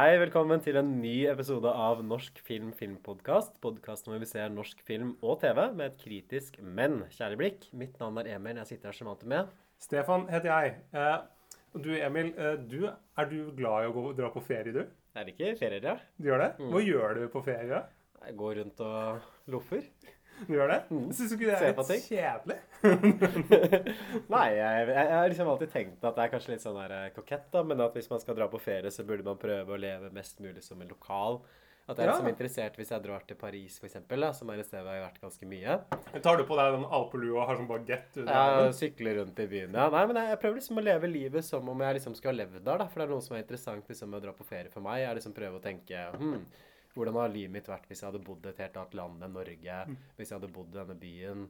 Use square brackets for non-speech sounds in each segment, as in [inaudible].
Hei, velkommen til en ny episode av Norsk film filmpodkast. Podkasten hvor vi ser norsk film og TV med et kritisk, men kjærlig blikk. Mitt navn er Emil. Jeg sitter her som alltid med. Stefan heter jeg. Eh, og du Emil, eh, du, er du glad i å gå, dra på ferie, du? Jeg liker ferier, ja. Du gjør det? Hva gjør du på ferie? Jeg går rundt og loffer. Du gjør det? Syns du ikke det er litt kjedelig? [laughs] Nei, jeg, jeg, jeg har liksom alltid tenkt at det er kanskje litt sånn der eh, kokett, da, men at hvis man skal dra på ferie, så burde man prøve å leve mest mulig som en lokal. At jeg er Ja. liksom interessert hvis jeg drar til Paris, for eksempel, da, som er et sted jeg har vært ganske mye. Tar du på deg den alpelua og har sånn bagett under armen? sykler rundt i byen. Ja, nei, men jeg, jeg prøver liksom å leve livet som om jeg liksom skulle ha levd der. da, For det er noe som er interessant liksom, med å dra på ferie for meg. Jeg liksom prøver å tenke hm, hvordan hadde livet mitt vært hvis jeg hadde bodd i et helt annet land enn Norge? Hvis jeg hadde bodd i denne byen?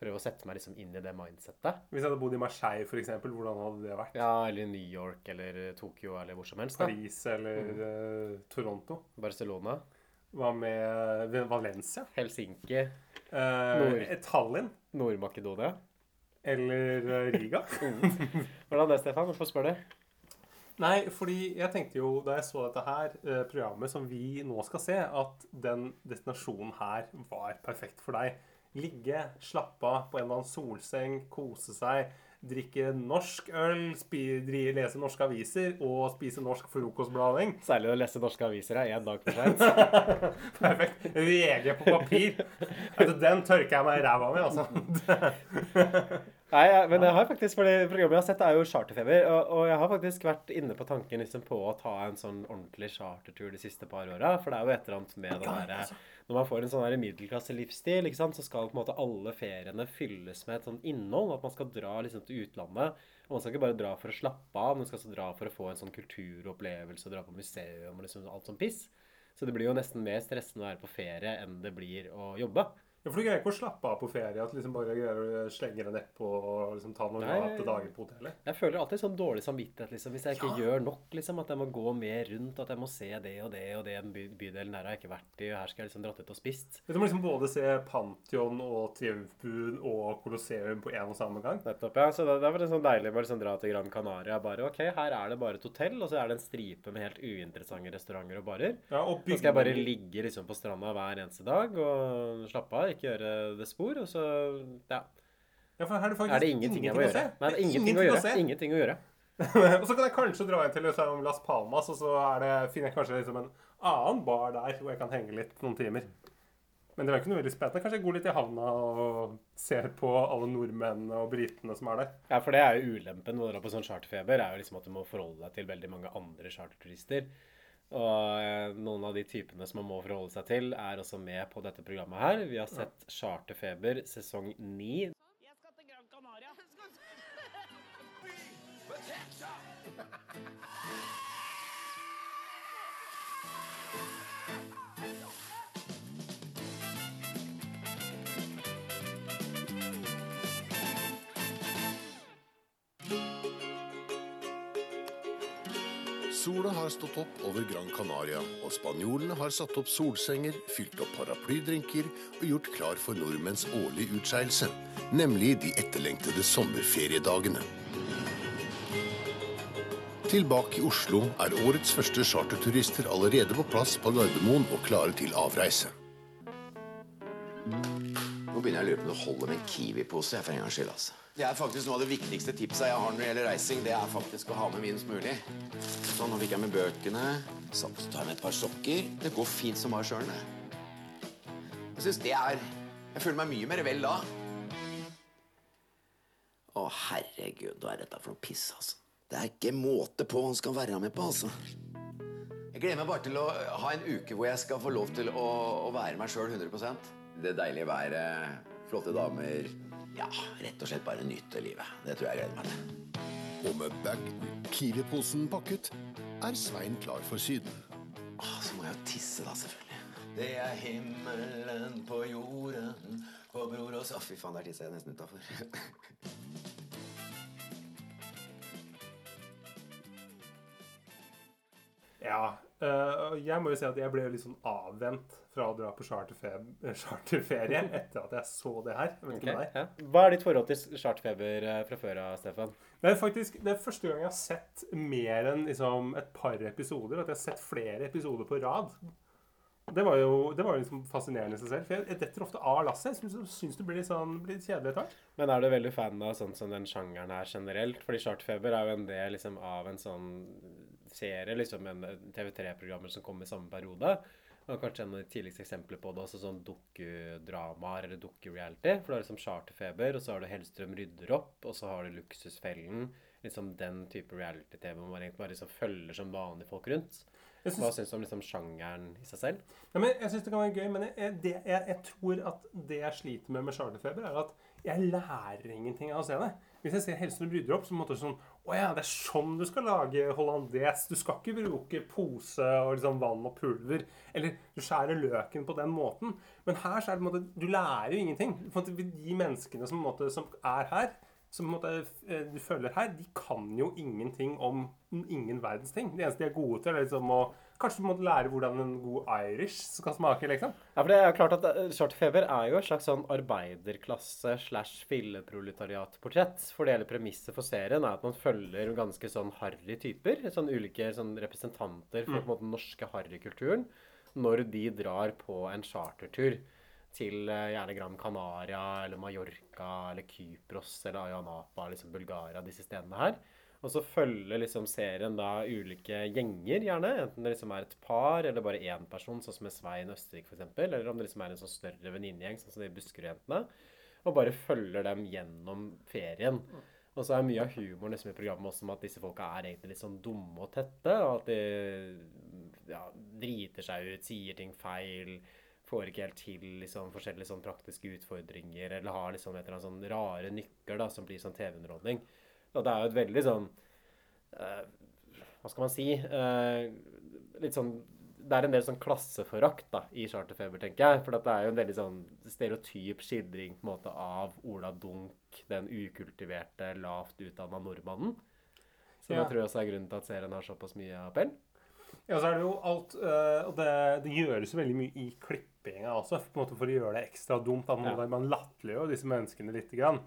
Prøve å sette meg liksom inn i det mindsettet. Hvis jeg hadde bodd i Marseille, eksempel, hvordan hadde det vært? Ja, eller New York eller Tokyo eller hvor som helst. da. Paris eller eh, Toronto? Barcelona. Hva med Valencia? Helsinki. Eh, Nord. Tallinn? Nord-Makedonia. Eller eh, Riga? [laughs] Hvordan er det, Stefan? Hvorfor spør du? Nei, fordi jeg tenkte jo da jeg så dette her, eh, programmet som vi nå skal se, at den destinasjonen her var perfekt for deg. Ligge, slappe av på en eller annen solseng, kose seg, drikke norsk øl, spi, dri, lese norske aviser og spise norsk frokostblanding. Særlig å lese norske aviser er én dag for seint. [laughs] Perfekt. VG på papir. Altså, den tørker jeg meg i ræva med, altså. [laughs] Nei, men jeg har faktisk, for det programmet jeg har sett er jo charterfeber, og, og jeg har faktisk vært inne på tanken liksom på å ta en sånn ordentlig chartertur de siste par åra. For det er jo et eller annet med det derre Når man får en sånn der middelklasselivsstil, så skal på en måte alle feriene fylles med et sånn innhold. At man skal dra liksom til utlandet. Og man skal ikke bare dra for å slappe av, men man skal også dra for å få en sånn kulturopplevelse, og dra på museum og liksom alt sånn piss. Så det blir jo nesten mer stressende å være på ferie enn det blir å jobbe. Ja, for du greier ikke å slappe av på ferie? At liksom bare greier å slenge deg nedpå og liksom ta noen Nei. late dager på hotellet? Jeg føler alltid sånn dårlig samvittighet liksom, hvis jeg ikke Ja. gjør nok. liksom, At jeg må gå mer rundt, at jeg må se det og det og det. By bydelen her har jeg ikke vært i, og her skal jeg liksom dratt ut og spist. Du må liksom både se Pantheon og Triumfbuen og Colosseum på en og samme gang. Nettopp, ja. Så det, er var sånn deilig å liksom dra til Gran Canaria. Bare ok, her er det bare et hotell, og så er det en stripe med helt uinteressante restauranter og barer. Ja, og Så skal jeg bare ligge liksom på stranda hver eneste dag og slappe av, ikke gjøre det spor, og så ja. Ja, for her er det faktisk Er det ingenting ingenting å gjøre? se. Nei, det er ingenting å gjøre. Ingenting å gjøre. [laughs] og så kan jeg kanskje dra inn til liksom Las Palmas, og så er det, finner jeg kanskje liksom en annen bar der hvor jeg kan henge litt noen timer. Men det var ikke noe veldig spennende. Kanskje jeg går litt i havna og ser på alle nordmennene og britene som er der. Ja, for det er jo ulempen med å dra på sånn charterfeber, er jo liksom at du må forholde deg til veldig mange andre charterturister. Og eh, noen av de typene som man må forholde seg til, er også med på dette programmet her. Vi har sett Charterfeber sesong 9. Sola har stått opp over Gran Canaria, og spanjolene har satt opp solsenger, fylt opp paraplydrinker og gjort klar for nordmenns årlige utskeielse, nemlig de etterlengtede sommerferiedagene. Tilbake i Oslo er årets første charterturister allerede på plass på Gardermoen og klare til avreise. Nå begynner jeg å lure på om det holder med en Kiwi-pose. for en gangs skyld, altså. Det er faktisk Noe av det viktigste tipsa jeg har når det gjelder reising, det er faktisk å ha med minst mulig. Sånn, Nå fikk jeg med bøkene. Så tar jeg med et par sokker. Det går fint som bare sjøl, det. Jeg synes det er Jeg føler meg mye mer vel da. Å, herregud, hva er dette for noe piss, altså? Det er ikke måte på hva han skal være med på, altså. Jeg gleder meg bare til å ha en uke hvor jeg skal få lov til å, å være meg sjøl 100% Det deilige været, flotte damer Ja, rett og slett bare nyte livet. Det tror jeg gleder meg til. Og med bag Kiwi-posen pakket, er Svein klar for Syden. Ah, så må jeg jo tisse, da, selvfølgelig. Det er himmelen på jorden på bror og Å, fy faen, der tissa jeg nesten utafor. Ja. eh, jeg må jo si at jeg ble litt sånn avvent fra å dra på eh, charterferie [laughs] etter at jeg så det her. Deg. Ja. Hva er ditt forhold til charterfeber eh, fra før av, Stefan? Det er faktisk det er første gang jeg har sett mer enn liksom, et par episoder. At jeg har sett flere episoder på rad. Det var jo, det var liksom fascinerende i seg selv. For jeg, jeg detter ofte av lasset. Jeg syns, det blir litt, sånn, blir litt kjedelig etter hvert. Men er du veldig fan av sånn som den sjangeren her generelt? Fordi charterfeber er jo en del liksom, av en sånn serie, liksom en TV3-programmer som kom i samme periode. Og kanskje en av de tidligste eksempler på det også sånn dukkedramaer eller dukkereality. For du har liksom charterfeber, og så har du Hellstrøm rydder opp, og så har du Luksusfellen. Liksom den type reality-TV hvor man egentlig bare liksom følger som vanlige folk rundt. Jeg Hva syns, du om liksom sjangeren i seg selv? ja, men jeg syns det kan være gøy, men jeg, det, jeg, jeg tror at det jeg sliter med med charterfeber, er at jeg lærer ingenting av å se det. Hvis jeg ser 'Helsen du bryter opp, så måtte det sånn Å ja, det er sånn du skal lage hollandes. Du skal ikke bruke pose og liksom vann og pulver. Eller du skjærer løken på den måten. Men her så er det på en måte Du lærer jo ingenting. De menneskene som, måte, som er her, som måte, eh, du følger her, de kan jo ingenting om ingen verdens ting. Det eneste de er gode til, er liksom å Kanskje du måtte lære hvordan en god Irish skal smake, liksom. Ja, for det er jo klart at eh, Charterfeber er jo et slags sånn arbeiderklasse slash filleproletariatportrett. For det hele premisset for serien er at man følger ganske sånn harry typer. Sånn ulike sånn representanter for på en måte den norske harrykulturen. Når de drar på en chartertur til eh, gjerne Gran Canaria eller Mallorca eller Kypros eller Ayanapa, liksom Bulgaria, disse stedene her. Og så følger liksom serien da ulike gjenger, gjerne. Enten det liksom er et par eller bare én person, sånn som med Svein Østervik f.eks. Eller om det liksom er en sånn større venninnegjeng, sånn som de Buskerud-jentene. Og bare følger dem gjennom ferien. Og så er mye av humoren liksom i programmet også om at disse folka er egentlig litt sånn dumme og tette. Og at de ja, driter seg ut, sier ting feil. Får ikke helt til liksom, forskjellige sånn praktiske utfordringer. Eller har liksom et eller annet sånn rare nykker da, som blir sånn TV-underholdning. Og det er jo et veldig sånn eh, Hva skal man si? eh, litt sånn Det er en del sånn klasseforakt da, i Charterfeber, tenker jeg. For det er jo en veldig sånn stereotyp skildring på en måte av Ola Dunk, den ukultiverte, lavt utdanna nordmannen. Som Ja. jeg tror også er grunnen til at serien har såpass mye appell. Ja, så er det jo alt øh, Og det, det gjøres jo veldig mye i klippinga også, for å gjøre det ekstra dumt. At man, Ja. man latterliggjør disse menneskene lite grann.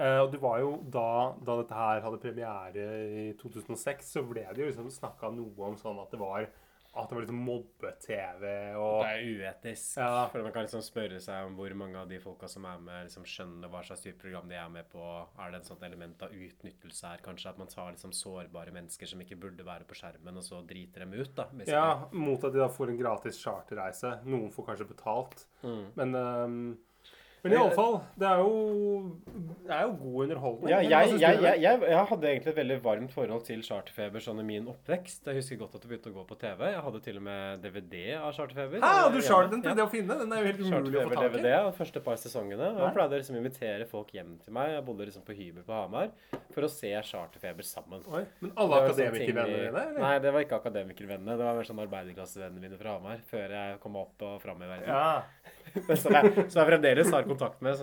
Eh, og det var jo da, da dette her hadde premiere i 2006, så ble det jo liksom snakka noe om sånn at det var at det var liksom mobbe-TV og Det er uetisk. Ja. For man kan liksom spørre seg om hvor mange av de folka som er med, liksom skjønner hva slags type program de er med på. Er det et sånt element av utnyttelse her? Kanskje at man tar liksom sårbare mennesker som ikke burde være på skjermen, og så driter dem ut, da. basically. Ja, mot at de da får en gratis charterreise. Noen får kanskje betalt. Mm. Men øhm, men i alle fall, det er jo, det er jo god underholdning. Ja, jeg, jeg, jeg, jeg, jeg hadde egentlig et veldig varmt forhold til Charterfeber sånn i min oppvekst. Jeg husker godt at det begynte å gå på TV. Jeg hadde til og med DVD av Charterfeber. Hæ, du charter? Den Ja. det å finne. Den er jo helt umulig å få Charterfeber-DVD tak i. de første par sesongene. Og jeg pleide liksom å invitere folk hjem til meg. Jeg bodde liksom på hybel på Hamar for å se Charterfeber sammen. Oi, men alle akademikervennene dine? eller? Nei, det var ikke akademikervennene. Det var mer sånn arbeiderklassevennene mine fra Hamar. Før jeg kom opp og fram i verden. Ja. Som, jeg, som jeg fremdeles har kontakt med.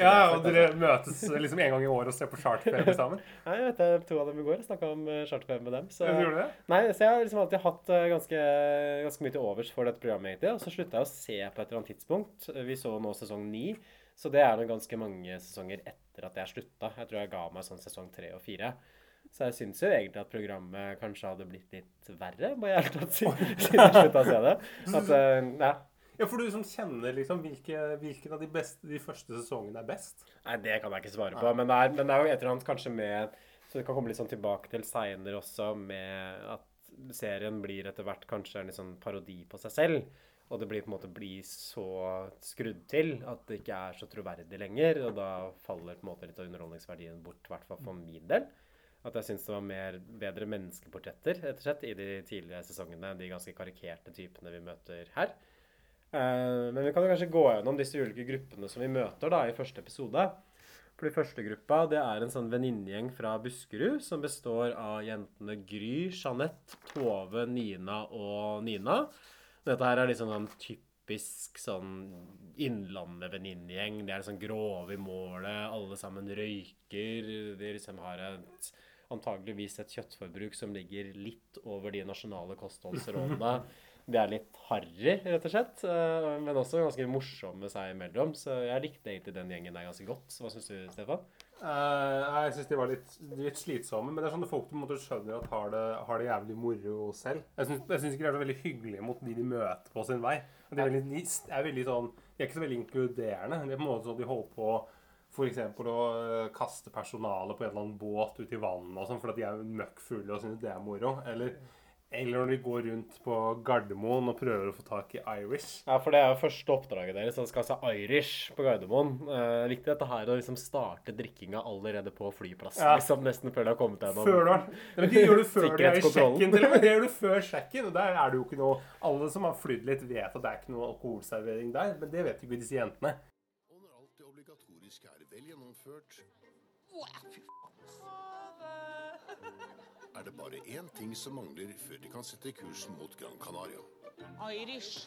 Ja, og dere altså. møtes liksom en gang i året og ser på charterfeber sammen? [laughs] Nei, jeg vet to av dem i går. Jeg snakka om uh, Charterfeber med dem. Så, det? nei, så jeg har liksom alltid hatt eh, ganske, ganske mye til overs for dette programmet, egentlig. Og så slutta jeg å se på et eller annet tidspunkt. Vi så nå sesong ni. Så det er nå ganske mange sesonger etter at jeg slutta. Jeg tror jeg ga meg sånn sesong tre og fire. Så jeg syns jo egentlig at programmet kanskje hadde blitt litt verre, må jeg helt tatt si, [laughs] siden jeg slutta å se det. At, eh, ja. Ja, for du som kjenner liksom hvilke, hvilken av de, beste, de første sesongene er best? Nei, det kan jeg ikke svare på. Men det er, men det er jo et eller annet kanskje med Så vi kan komme litt sånn tilbake til seinere også, med at serien blir etter hvert kanskje en litt sånn parodi på seg selv. Og det blir på en måte blir så skrudd til at det ikke er så troverdig lenger. Og da faller på en måte litt av underholdningsverdien bort, i hvert fall for min del. At jeg syns det var mer bedre menneskeportretter rett og slett, i de tidligere sesongene de ganske karikerte typene vi møter her. Eh, men vi kan jo kanskje gå gjennom disse ulike gruppene som vi møter da i første episode. Fordi første gruppa det er en sånn venninnegjeng fra Buskerud som består av jentene Gry, Jeanette, Tove, Nina og Nina. Dette her er liksom en typisk sånn Innlandet-venninnegjeng. De er sånn grove i målet, alle sammen røyker. De liksom har et antageligvis et kjøttforbruk som ligger litt over de nasjonale kostholdsrådene. [laughs] De er litt harry, rett og slett, eh, men også ganske morsomme seg imellom. Så jeg likte egentlig den gjengen der ganske godt. Hva syns du, Stefan? Uh, jeg syns de var litt, litt slitsomme. Men det er sånne folk du skjønner at har det, har det jævlig moro selv. Jeg syns, ikke de er så veldig hyggelige mot de de møter på sin vei. De er veldig, de er sånn, de er ikke så veldig inkluderende. Det er på en måte sånn de holder på f.eks. å øh, kaste personalet på en eller annen båt ut i vannet og sånn, fordi de er møkkfulle og syns det er moro. Eller, eller når de går rundt på Gardermoen og prøver å få tak i Irish. Ja, for det er jo første oppdraget deres. Han skal se Irish på Gardermoen. Eh, viktig dette her å liksom starte drikkinga allerede på flyplassen. Ja. liksom Nesten før de har kommet gjennom. Før du men de gjør det før de er i sjekken. til og med. Det gjør du før sjekken. Og der er det jo ikke noe Alle som har flydd litt, vet at det er ikke noe alkoholservering der. Men det vet jo ikke disse jentene. Og når alt det obligatoriske er vel gjennomført, [laughs] er det bare én ting som mangler før de kan sette kursen mot Gran Canaria. Irish.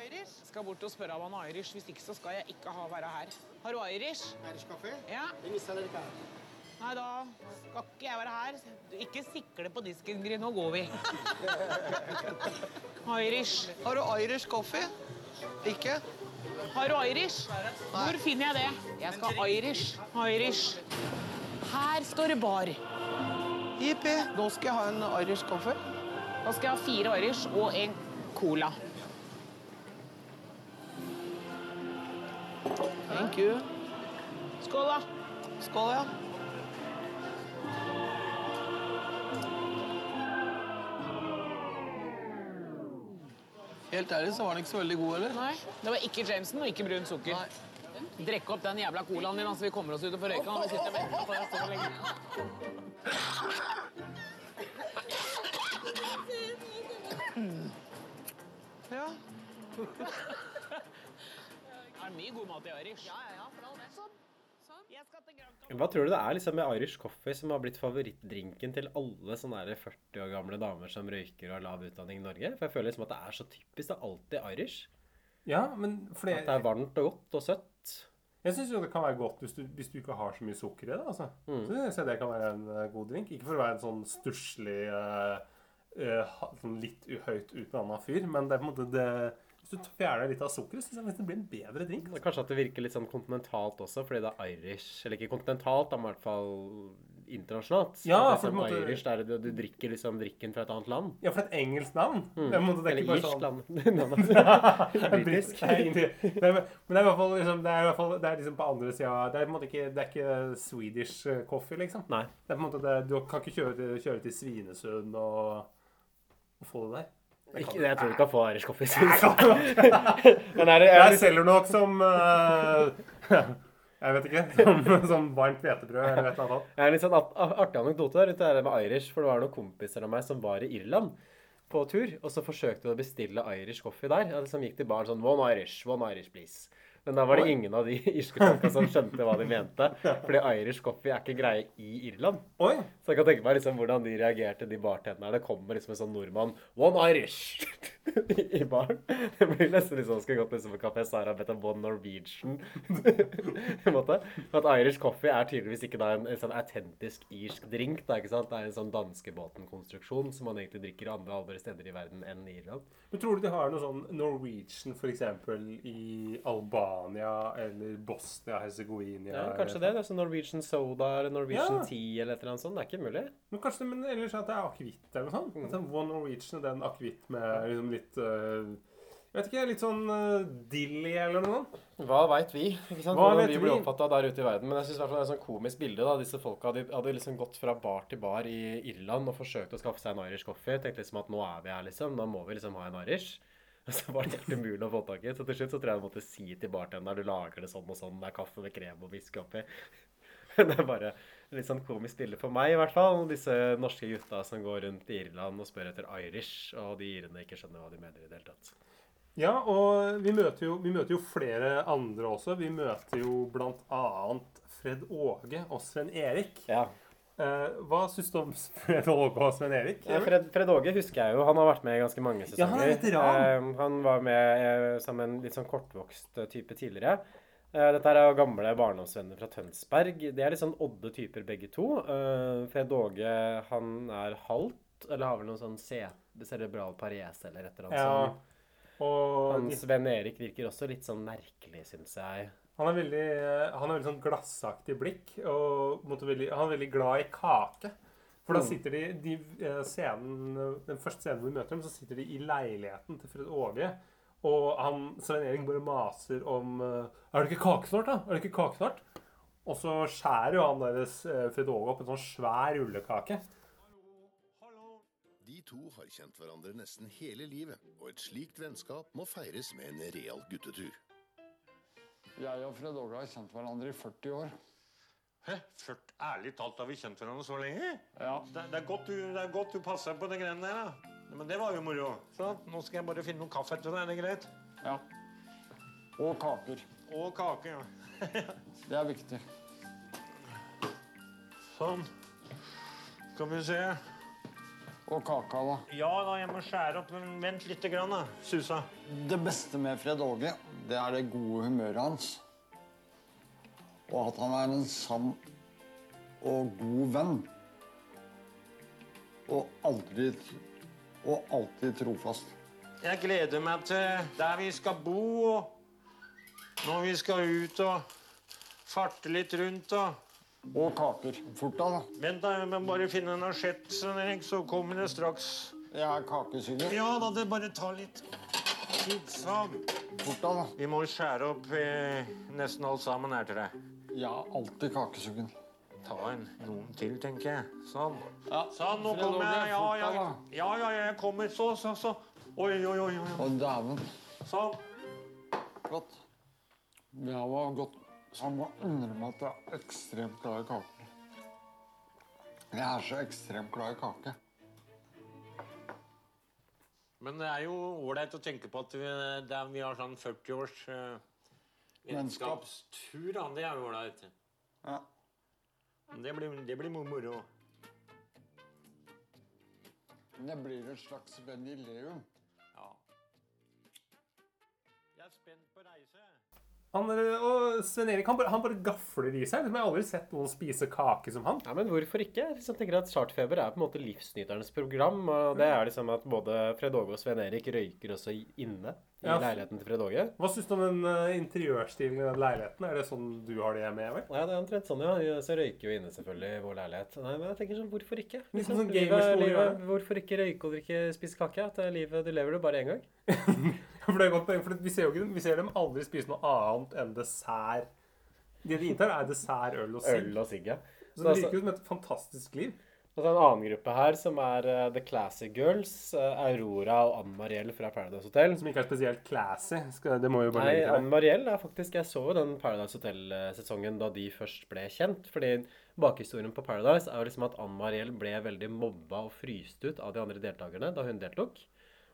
Irish? Skal bort og spørre om han har Irish. Hvis ikke så skal jeg ikke ha være her. Har du Irish? Irish kaffe? Ja. Nei, da skal ikke jeg være her. Ikke sikle på disken, Gry. Nå går vi. [laughs] Irish. Har du Irish coffee? Ikke? Har du Irish? Hvor finner jeg det? Jeg skal ha Irish. Irish. Her står det bar. Jippi, nå skal jeg ha en Irish coffee. Da skal jeg ha fire Irish og en cola. Thank you. Skål, da. Skål, ja. Helt ærlig så var den ikke så veldig god, eller? Nei, det var ikke Jameson og ikke brunt sukker. Nei. Drekk opp den jævla colaen din, så vi kommer oss ut og får røyka. Vi sitter og venter på deg så lenge. Ja. Det er mye god mat i Irish. Ja, ja, for all del. Gran Canaria. Hva tror du det er liksom med Irish coffee som har blitt favorittdrinken til alle sånne 40 år gamle damer som røyker og har lav utdanning i Norge? For jeg føler liksom at det er så typisk. Det er alltid Irish. Ja, men fordi At det er varmt og godt og søtt. Jeg syns det kan være godt hvis du, hvis du ikke har så mye sukker i det. altså. Så synes jeg det kan være en eh, god drink. Ikke for å være en sånn stusslig uh, sånn litt høyt utdanna fyr, men det er på en måte det Hvis du fjerner litt av sukkeret, syns jeg det blir en bedre drink. Er Kanskje at det virker litt sånn kontinentalt også, fordi det er Irish. Eller ikke kontinentalt, men i hvert fall internasjonalt. Ja, det er for måte- Irish, der du, du drikker liksom drikken fra et annet land. Ja, for et engelsk navn. Det er, på en måte, det er Eller irsk sånn land. Britisk. [laughs] [laughs] Det er. [laughs] Det er- Men det er i hvert fall liksom, det er, i hvert fall, det er liksom på andre sida Det er ikke, det er ikke Swedish eh, coffee, liksom. Nei. Det er på en måte det, Du kan ikke kjøre, til- kjøre til Svinesund og, og få det der. Jeg, Ikke, jeg tror du kan få Irish coffee. synes jeg. Men er det, Jeg er, selger nok som eh, Jeg vet ikke. [laughs] Som, som varmt hvetebrød eller et eller annet. jeg er en litt sånn artig anekdote der, det der med Irish. For det var noen kompiser av meg som var i Irland på tur, og så forsøkte de å bestille Irish coffee der. Som gikk til baren sånn One Irish, one Irish, please. Men da var det ingen av de [laughs] irske folka som skjønte hva de mente. Fordi Irish coffee er ikke greie i Irland. Oi! Så jeg kan tenke meg liksom hvordan de reagerte, de bartenderne. Det kommer liksom en sånn nordmann One Irish! [laughs] I baren. Det blir nesten litt sånn Skulle gått liksom på Kafé Sara bedt om One Norwegian. [laughs] på en måte. For at Irish coffee er tydeligvis ikke da en, en sånn autentisk irsk drink. Er ikke sant? Det er en sånn danskebåten-konstruksjon som man egentlig drikker andre andre steder i verden enn i Irland. Men tror du de har noe sånn Norwegian f.eks. i Albania eller Bosnia-Hercegovina? Ja, kanskje det. det er sånn Norwegian soda eller Norwegian Ja. tea eller et eller annet sånt. Det er ikke mulig. Men kanskje det, men ellers at det er akevitt eller noe sånt? Mm. Er One Norwegian og den akevitt med liksom litt uh, Jeg vet ikke, litt sånn uh, dilly eller noe sånt? Hva veit vi? ikke sant? Hva Hvordan vi blir oppfatta der ute i verden. Men jeg synes i det er et sånn komisk bilde. da. Disse folka hadde, hadde liksom gått fra bar til bar i Irland og forsøkt å skaffe seg en Irish coffee. Tenkte liksom at nå er vi her, liksom. Nå må vi liksom ha en Irish. [laughs] Så var det helt umulig å få tak i. Så til slutt så tror jeg jeg måtte si til bartenderen du lager det sånn og sånn. Det er kaffe med krem og whisky oppi. [laughs] Det er bare litt sånn komisk bilde for meg, i hvert fall. Disse norske gutta som går rundt i Irland og spør etter Irish, og de irene ikke skjønner hva de mener i det hele tatt. Ja, og vi møter, jo, vi møter jo flere andre også. Vi møter jo blant annet Fred Åge og Sven Erik. Ja. Eh, hva syns du om [laughs] Fred Åge og Sven Erik? Ja, Fred, Fred Åge husker jeg jo. Han har vært med i ganske mange sesonger. Ja, han er veteran. Eh, han var med eh, som en litt sånn kortvokst type tidligere. Dette er jo gamle barndomsvenner fra Tønsberg. De er litt sånn odde typer begge to. Fred Åge han er halvt, eller har vel noen sånn ce cerebral parese eller et eller annet Ja. Og Sven Erik virker også litt sånn merkelig, syns jeg. Han har veldig, han har veldig sånn glassaktig blikk, og veldig, han er veldig glad i kake. For da sitter de, de eh, scenen, Den første scenen hvor vi møter dem, så sitter de i leiligheten til Fred Åge. Og han, Svein Erik bare maser om eh, Er det ikke kake snart, da? Er det ikke kake snart? Og så skjærer jo han deres eh, Fred Åge opp en sånn svær rullekake. De to har kjent hverandre nesten hele livet, og et slikt vennskap må feires med en real guttetur. Jeg og Fred Åge har kjent hverandre i 40 år. Hæ? Ført, ærlig talt, har vi kjent hverandre så lenge? Ja. Det, det, er godt du, det er godt du passer på de greiene der, da. Men det var jo moro. Så nå skal jeg bare finne noe kaffe til deg, er det greit? ja. Og kaker. Og kake, ja. [laughs] Det er viktig. Sånn. Skal vi se. Og kaka, da. Ja da, jeg må skjære opp, men vent litt, grann, da. Susa. Det beste med Fred Åge, det er det gode humøret hans. Og at han er en sann og god venn. Og aldri Og alltid trofast. Jeg gleder meg til der vi skal bo, og når vi skal ut og farte litt rundt. og... Og kaker. Fort da, da. Vent, da, jeg må bare finne en asjett, så kommer det straks. Jeg er kakesuger. Ja da, det bare tar litt tid. Sånn. Fort da, da. Vi må skjære opp eh, nesten alt sammen her til deg. Jeg er alltid kakesugen. Ta en noen til, tenker jeg. Sånn. Ja. Sånn, nå kommer jeg. Ja, ja, ja. Ja, ja, jeg kommer. Så, så, så. Oi, oi, oi. oi. Å, dæven. Sånn. Flott. Det var godt Jeg må innrømme at jeg er ekstremt glad i kake. Jeg er så ekstremt glad i kake. Men det er jo ålreit å tenke på at vi, er, vi har sånn 40 års uh, Vennskap. vennskapstur. Da. Det er jo ålreit. Ja. Det blir, det blir moro. Det blir et slags vennileum. Ja. Han, og Sven Erik han han bare gafler i seg. Jeg har aldri sett noen spise kake som han. Ja, men hvorfor ikke? Jeg liksom tenker at Chartfeber er på en måte livsnyternes program. Og det er liksom at både Fred Åge og Sven Erik røyker også inne i Ja. leiligheten til Fred Åge. Hva syns du om den uh, interiørstilen i den leiligheten? Er det sånn du har det hjemme? Vel? Ja, det er omtrent sånn, ja. Så røyker jo inne selvfølgelig i vår leilighet. Nei, men jeg tenker sånn, hvorfor ikke? Liksom, sånn livet, livet, hvorfor ikke røyke og drikke spise kake? At livet, du lever det bare én gang. [laughs] [laughs] For det er godt poeng, for vi ser, jo vi ser dem aldri spise noe annet enn dessert. Det de inntar, er dessert, øl og sigg. Øl og sigg, ja. Så det virker jo som et fantastisk liv. Og så en annen gruppe her som er eh, The Classy Girls. eh, Aurora og Ann Mariell fra Paradise Hotel. Som ikke er spesielt classy. Skal, det må jo bare Nei, legge Ann det. Mariell er faktisk Jeg så jo den Paradise Hotel-sesongen da de først ble kjent. Fordi bakhistorien på Paradise er jo liksom at Ann Mariell ble veldig mobba og fryst ut av de andre deltakerne da hun deltok.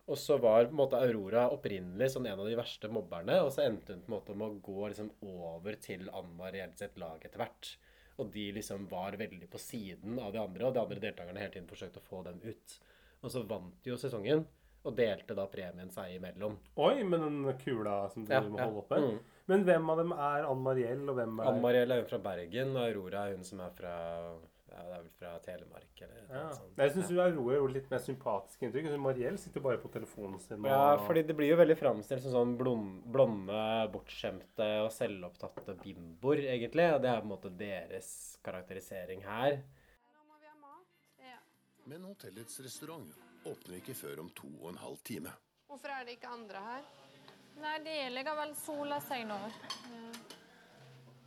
Og så var på en måte Aurora opprinnelig sånn en av de verste mobberne, og så endte hun på en måte med å gå liksom over til Ann Mariell sitt lag etter hvert. Og de liksom var veldig på siden av de andre, og de andre deltakerne hele tiden forsøkte å få dem ut. Og så vant de jo sesongen, og delte da premien seg imellom. Oi, med den kula som du Ja, må holde oppe. Mm. Men hvem av dem er Ann Mariell, og hvem er Ann Mariell er hun fra Bergen, og Aurora er hun som er fra ja, det er vel fra Telemark eller noe ja. sånt. Jeg syns Aurora gjorde litt mer sympatisk inntrykk. Så Mariell sitter bare på telefonen sin. og- Ja, fordi det blir jo veldig framstilt som sånn blond, blonde, bortskjemte og selvopptatte bimboer, egentlig. Og det er på en måte deres karakterisering her. Men hotellets restaurant åpner ikke før om to og en halv time. Hvorfor er det ikke andre her? Nei, det ligger vel sola seg nå.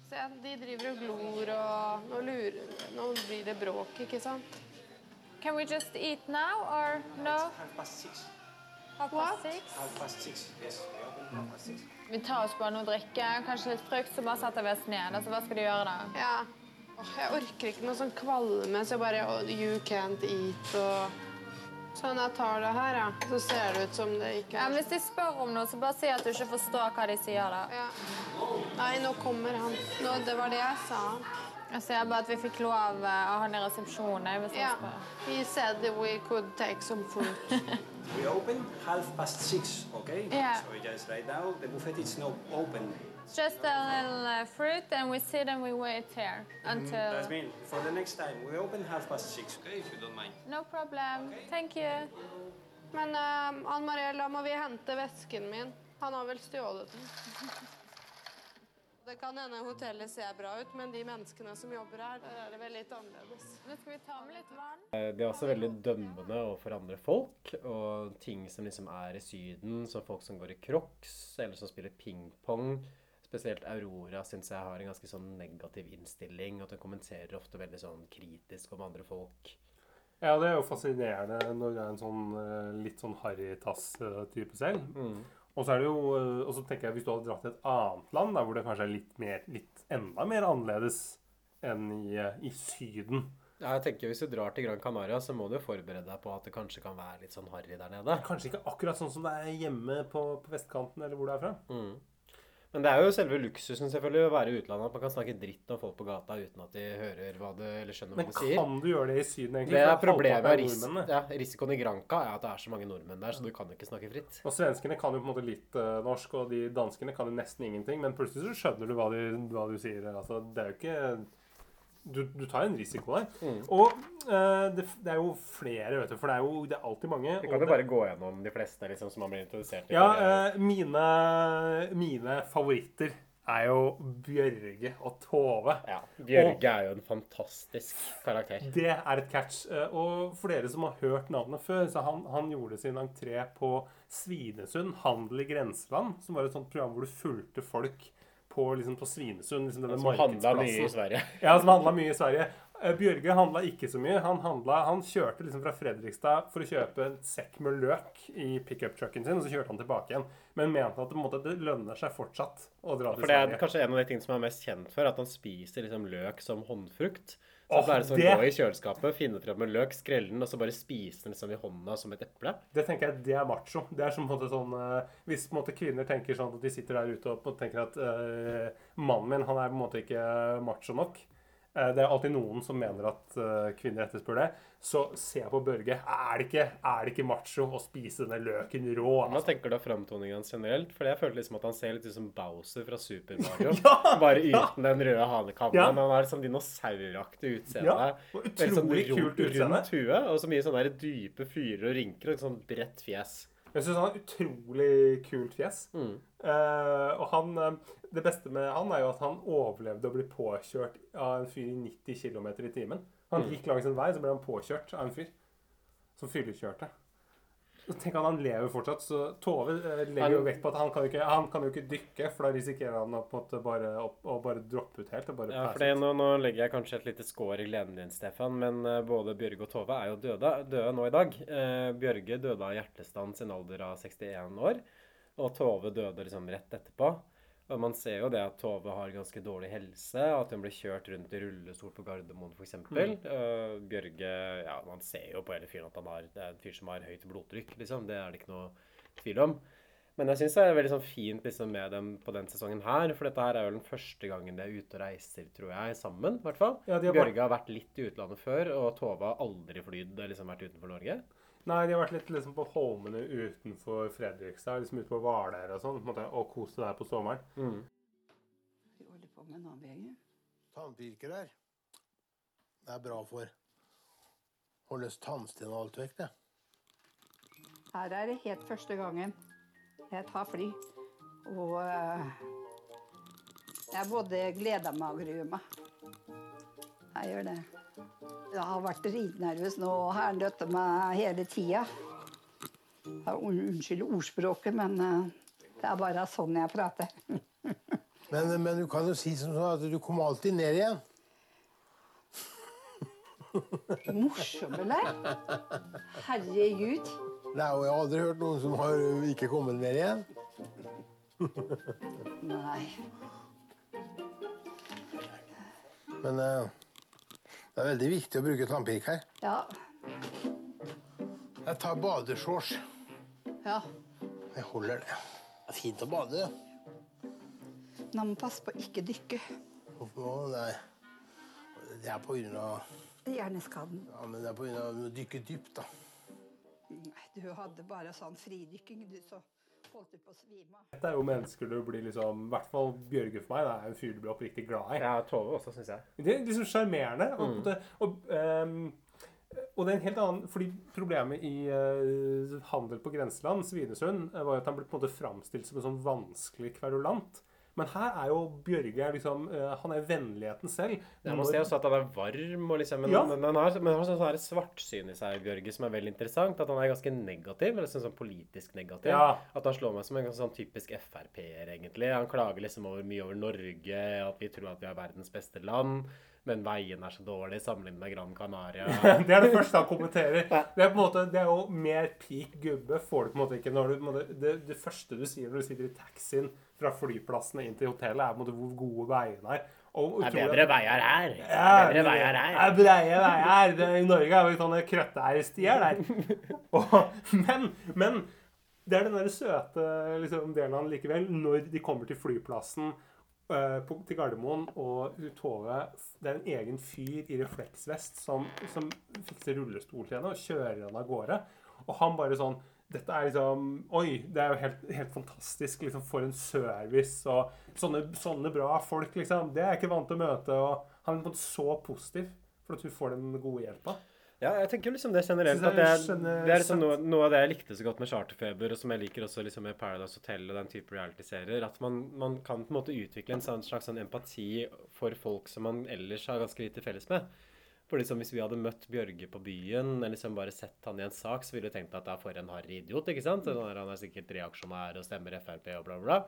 Se, de driver og glor og Nå lurer Nå blir det bråk, ikke sant? Can we just eat now, or no? Half past six. Half What? past six? Half past six. Yes, six. Vi tar oss bare noe å drikke, kanskje litt frukt, så bare setter vi oss ned. Altså, hva skal de gjøre da? Ja. Jeg orker ikke noe sånn kvalme, så jeg bare oh, You can't eat og Sånn, jeg tar det her, ja. Så ser det ut som det ikke Ja, er hvis de spør om noe, så bare si at du ikke forstår hva de sier da. Ja. Nei, nå kommer han. Nå, det var det jeg sa. Jeg ser bare at vi fikk lov eh, av han i resepsjonen. Hvis Ja. han spør. He said that we could take some food. [laughs] We open half past six, okay? Yeah. So just right now, the buffet is not open. Just a little uh, fruit, and we sit and we wait here until. That's mean for the next time, we open half past six, okay? If you don't mind. No problem. Thank you. Men uh, Ann Mariell, da må vi hente vesken min. Han har vel stjålet den. [laughs] Det kan hende hotellet ser bra ut, men de menneskene som jobber her, der er det vel litt annerledes. Nå skal vi ta med litt vann. Det De er også veldig dømmende overfor andre folk, og ting som liksom er i Syden, som folk som går i crocs, eller som spiller pingpong. Spesielt Aurora syns jeg har en ganske sånn negativ innstilling, og at hun kommenterer ofte veldig sånn kritisk om andre folk. Ja, det er jo fascinerende når det er en sånn eh, litt sånn harrytass-type selv. Mm. Og så er det jo, eh, og så tenker jeg hvis du hadde dratt til et annet land, der hvor det kanskje er litt mer, litt enda mer annerledes enn i, eh, i Syden. Ja, jeg tenker Hvis du drar til Gran Canaria, så må du jo forberede deg på at det kanskje kan være litt sånn harry der nede. Kanskje ikke akkurat sånn som det er hjemme på, på vestkanten, eller hvor du er fra. Mm. Men det er jo selve luksusen selvfølgelig å være i utlandet. At man kan snakke dritt om folk på gata uten at de hører hva du eller skjønner hva de sier. kan du gjøre det i Syden, egentlig? Det er problemet er ris ja, risikoen i Granca er at det er så mange nordmenn der, så du kan jo ikke snakke fritt. Og svenskene kan jo på en måte litt uh, norsk, og de danskene kan jo nesten ingenting. Men plutselig så skjønner du hva, de, hva du sier. Altså, det er jo ikke Du, du tar en risiko der. Mm. Og uh, det, det er jo flere, vet du. For det er jo det er alltid mange. Vi kan jo bare gå gjennom de fleste liksom, som har blitt introdusert. Ja, uh, mine, mine favoritter er jo Bjørge og Tove. Ja, Bjørge er jo en fantastisk karakter. Det er et catch. Eh, Og for dere som har hørt navnet før, så han, han gjorde sin entré på Svinesund, Handel i grenseland, som var et sånt program hvor du fulgte folk på, liksom, på Svinesund. Liksom denne [laughs] Som handlet mye i Sverige. Ja, som handla mye i Sverige. Bjørge handla ikke så mye. Han, handla, han kjørte liksom fra Fredrikstad for å kjøpe en sekk med løk i pickup-trucken sin, og så kjørte han tilbake igjen. Men mente at det, måte, det lønner seg fortsatt å dra til Sverige. For det er kanskje en av de tingene som er mest kjent for, at han spiser liksom løk som håndfrukt. Så er sånn det- gå i kjøleskapet, finne fram en løk, skrelle den, og så bare spise den liksom i hånda som et eple. Det tenker jeg, det er macho. Det er som på en måte sånn uh, Hvis på en måte kvinner tenker sånn at de sitter der ute og tenker at uh, mannen min han er på en måte ikke macho nok. Uh, det er alltid noen som mener at kvinner etterspør det. Så ser jeg på Børge. Er det ikke, er det ikke macho å spise denne løken rå? Hva tenker du av framtoningen generelt? For jeg føler liksom at han ser litt ut som Bowser fra Super Mario. [laughs] Ja, Bare ja. uten den røde hanekammen. Ja. Han har sånn dinosauraktig utseende. Ja, utrolig sånn utrolig kult utseende. Rundt huet, og så mye sånne dype fyrer og rynker og sånn bredt fjes. Jeg syns han har utrolig kult fjes. Eh, og han, uh, det beste med han er jo at han overlevde å bli påkjørt av en fyr i 90 km i timen. Han Mm. gikk langs en vei, så ble han påkjørt av en fyr som fyllekjørte. Tenk at han lever fortsatt. Så Tove eh, legger jo vekt på at han kan jo ikke, han kan jo ikke dykke, for da risikerer han å, bare, å, å bare droppe ut helt. Ja, for det, nå, nå legger jeg kanskje et lite skår i gleden din, Stefan, men eh, både Bjørge og Tove er jo døde, døde nå i dag. Eh, Bjørge døde av hjertestans i en alder av 61 år, og Tove døde liksom rett etterpå. Og man ser jo det at Tove har ganske dårlig helse, at hun blir kjørt rundt i rullestol på Gardermoen f.eks. Mm. Uh, Bjørge ja, Man ser jo på hele fyren at han har, det er en fyr som har høyt blodtrykk, liksom. Det er det ikke noe tvil om. Men jeg syns det er veldig sånn fint liksom, med dem på den sesongen her. For dette her er jo den første gangen de er ute og reiser, tror jeg, sammen. i hvert fall. Ja, har Bjørge har vært litt i utlandet før, og Tove har aldri flydd liksom vært utenfor Norge. Nei, de har vært litt liksom på Holmene utenfor Fredrikstad, liksom ute på Hvaler og sånn, og kost seg der på sommeren. Vi holder på med en annen BG. Tannpirker her. Det er bra for holdes tannsten og alt vekk, det. Her er det helt første gangen jeg tar fly. Og eh, jeg både gleder meg og gruer meg. Jeg gjør det. Jeg har vært dritnervøs nå og har nødt meg hele tida. Unnskyld ordspråket, men eh, det er bare sånn jeg prater. [laughs] Men, men du kan jo si som sånn at du kommer alltid ned igjen. [laughs] Morsom, eller? Herregud. Nei, og jeg har aldri hørt noen som har ikke kommet ned igjen. Nei. Men eh, det er veldig viktig å bruke tannpirker. Ja. Jeg tar badeshorts. Ja. Jeg holder det. Det er fint å bade. Man må passe på å ikke dykke. Hvorfor? Nei. Det er på grunn av Hjerneskaden. Ja, men det er på grunn av å dykke dypt, da. Nei, du hadde bare sånn fridykking, du, så holdt på å svime av. Dette er jo mennesker du blir liksom I hvert fall Bjørge for meg. Det er en fyr du blir oppriktig glad i. Ja, Tove også, syns jeg. Det er liksom sjarmerende. Og, Mm. og, um, og det er en helt annen fordi Problemet i uh, handel på grenseland, Svinesund, eh, var jo at han ble på en måte framstilt som en sånn vanskelig kverulant. Men her er jo Bjørge liksom eh, Han er vennligheten selv. Ja, man ser også at han er varm, og liksom, men, Ja. men, men han har, men han har sånn her svartsyn i seg, Bjørge, som er veldig interessant. At han er ganske negativ, eller sånn, sånn politisk negativ. Ja. At han slår meg som en sånn typisk Frp-er, egentlig. Han klager liksom over mye over Norge, at vi tror at vi er verdens beste land. Men veien er så dårlig sammenlignet med Gran Canaria. [laughs] det er det første han kommenterer. Det er på en måte, det er jo mer peak gubbe får du på en måte ikke når du, måte, det, det første du sier når du sitter i taxien fra flyplassen inn til hotellet, er på en måte hvor gode veiene er. Og Det er bedre veier her. Ja, Bedre veier her. Det er breie veier. Det, I Norge er jo sånne krøtteierstier der. [laughs] Og, men, men det er den der søte liksom, delen av den likevel, når de kommer til flyplassen til Gardermoen, og Tove Det er en egen fyr i refleksvest som, som fikser rullestol til henne og kjører henne av gårde. Og han bare sånn dette er liksom Oi, det er jo helt, helt fantastisk. liksom For en service. Og sånne, sånne bra folk, liksom. Det er jeg ikke vant til å møte. Og han er så positiv for at hun får den gode hjelpa. Ja, jeg tenker liksom det generelt. At det, er, det er liksom noe, noe av det jeg likte så godt med Charterfeber, og som jeg liker også liksom med Paradise Hotel og den type reality-serier. At man, man kan på en måte utvikle en sånn slags sånn empati for folk som man ellers har ganske lite felles med. For liksom Hvis vi hadde møtt Bjørge på byen eller liksom bare sett han i en sak, så ville vi tenkt at det er for en harry idiot. ikke sant? Sånn der, han er sikkert reaksjonær og stemmer Frp og bla, bla.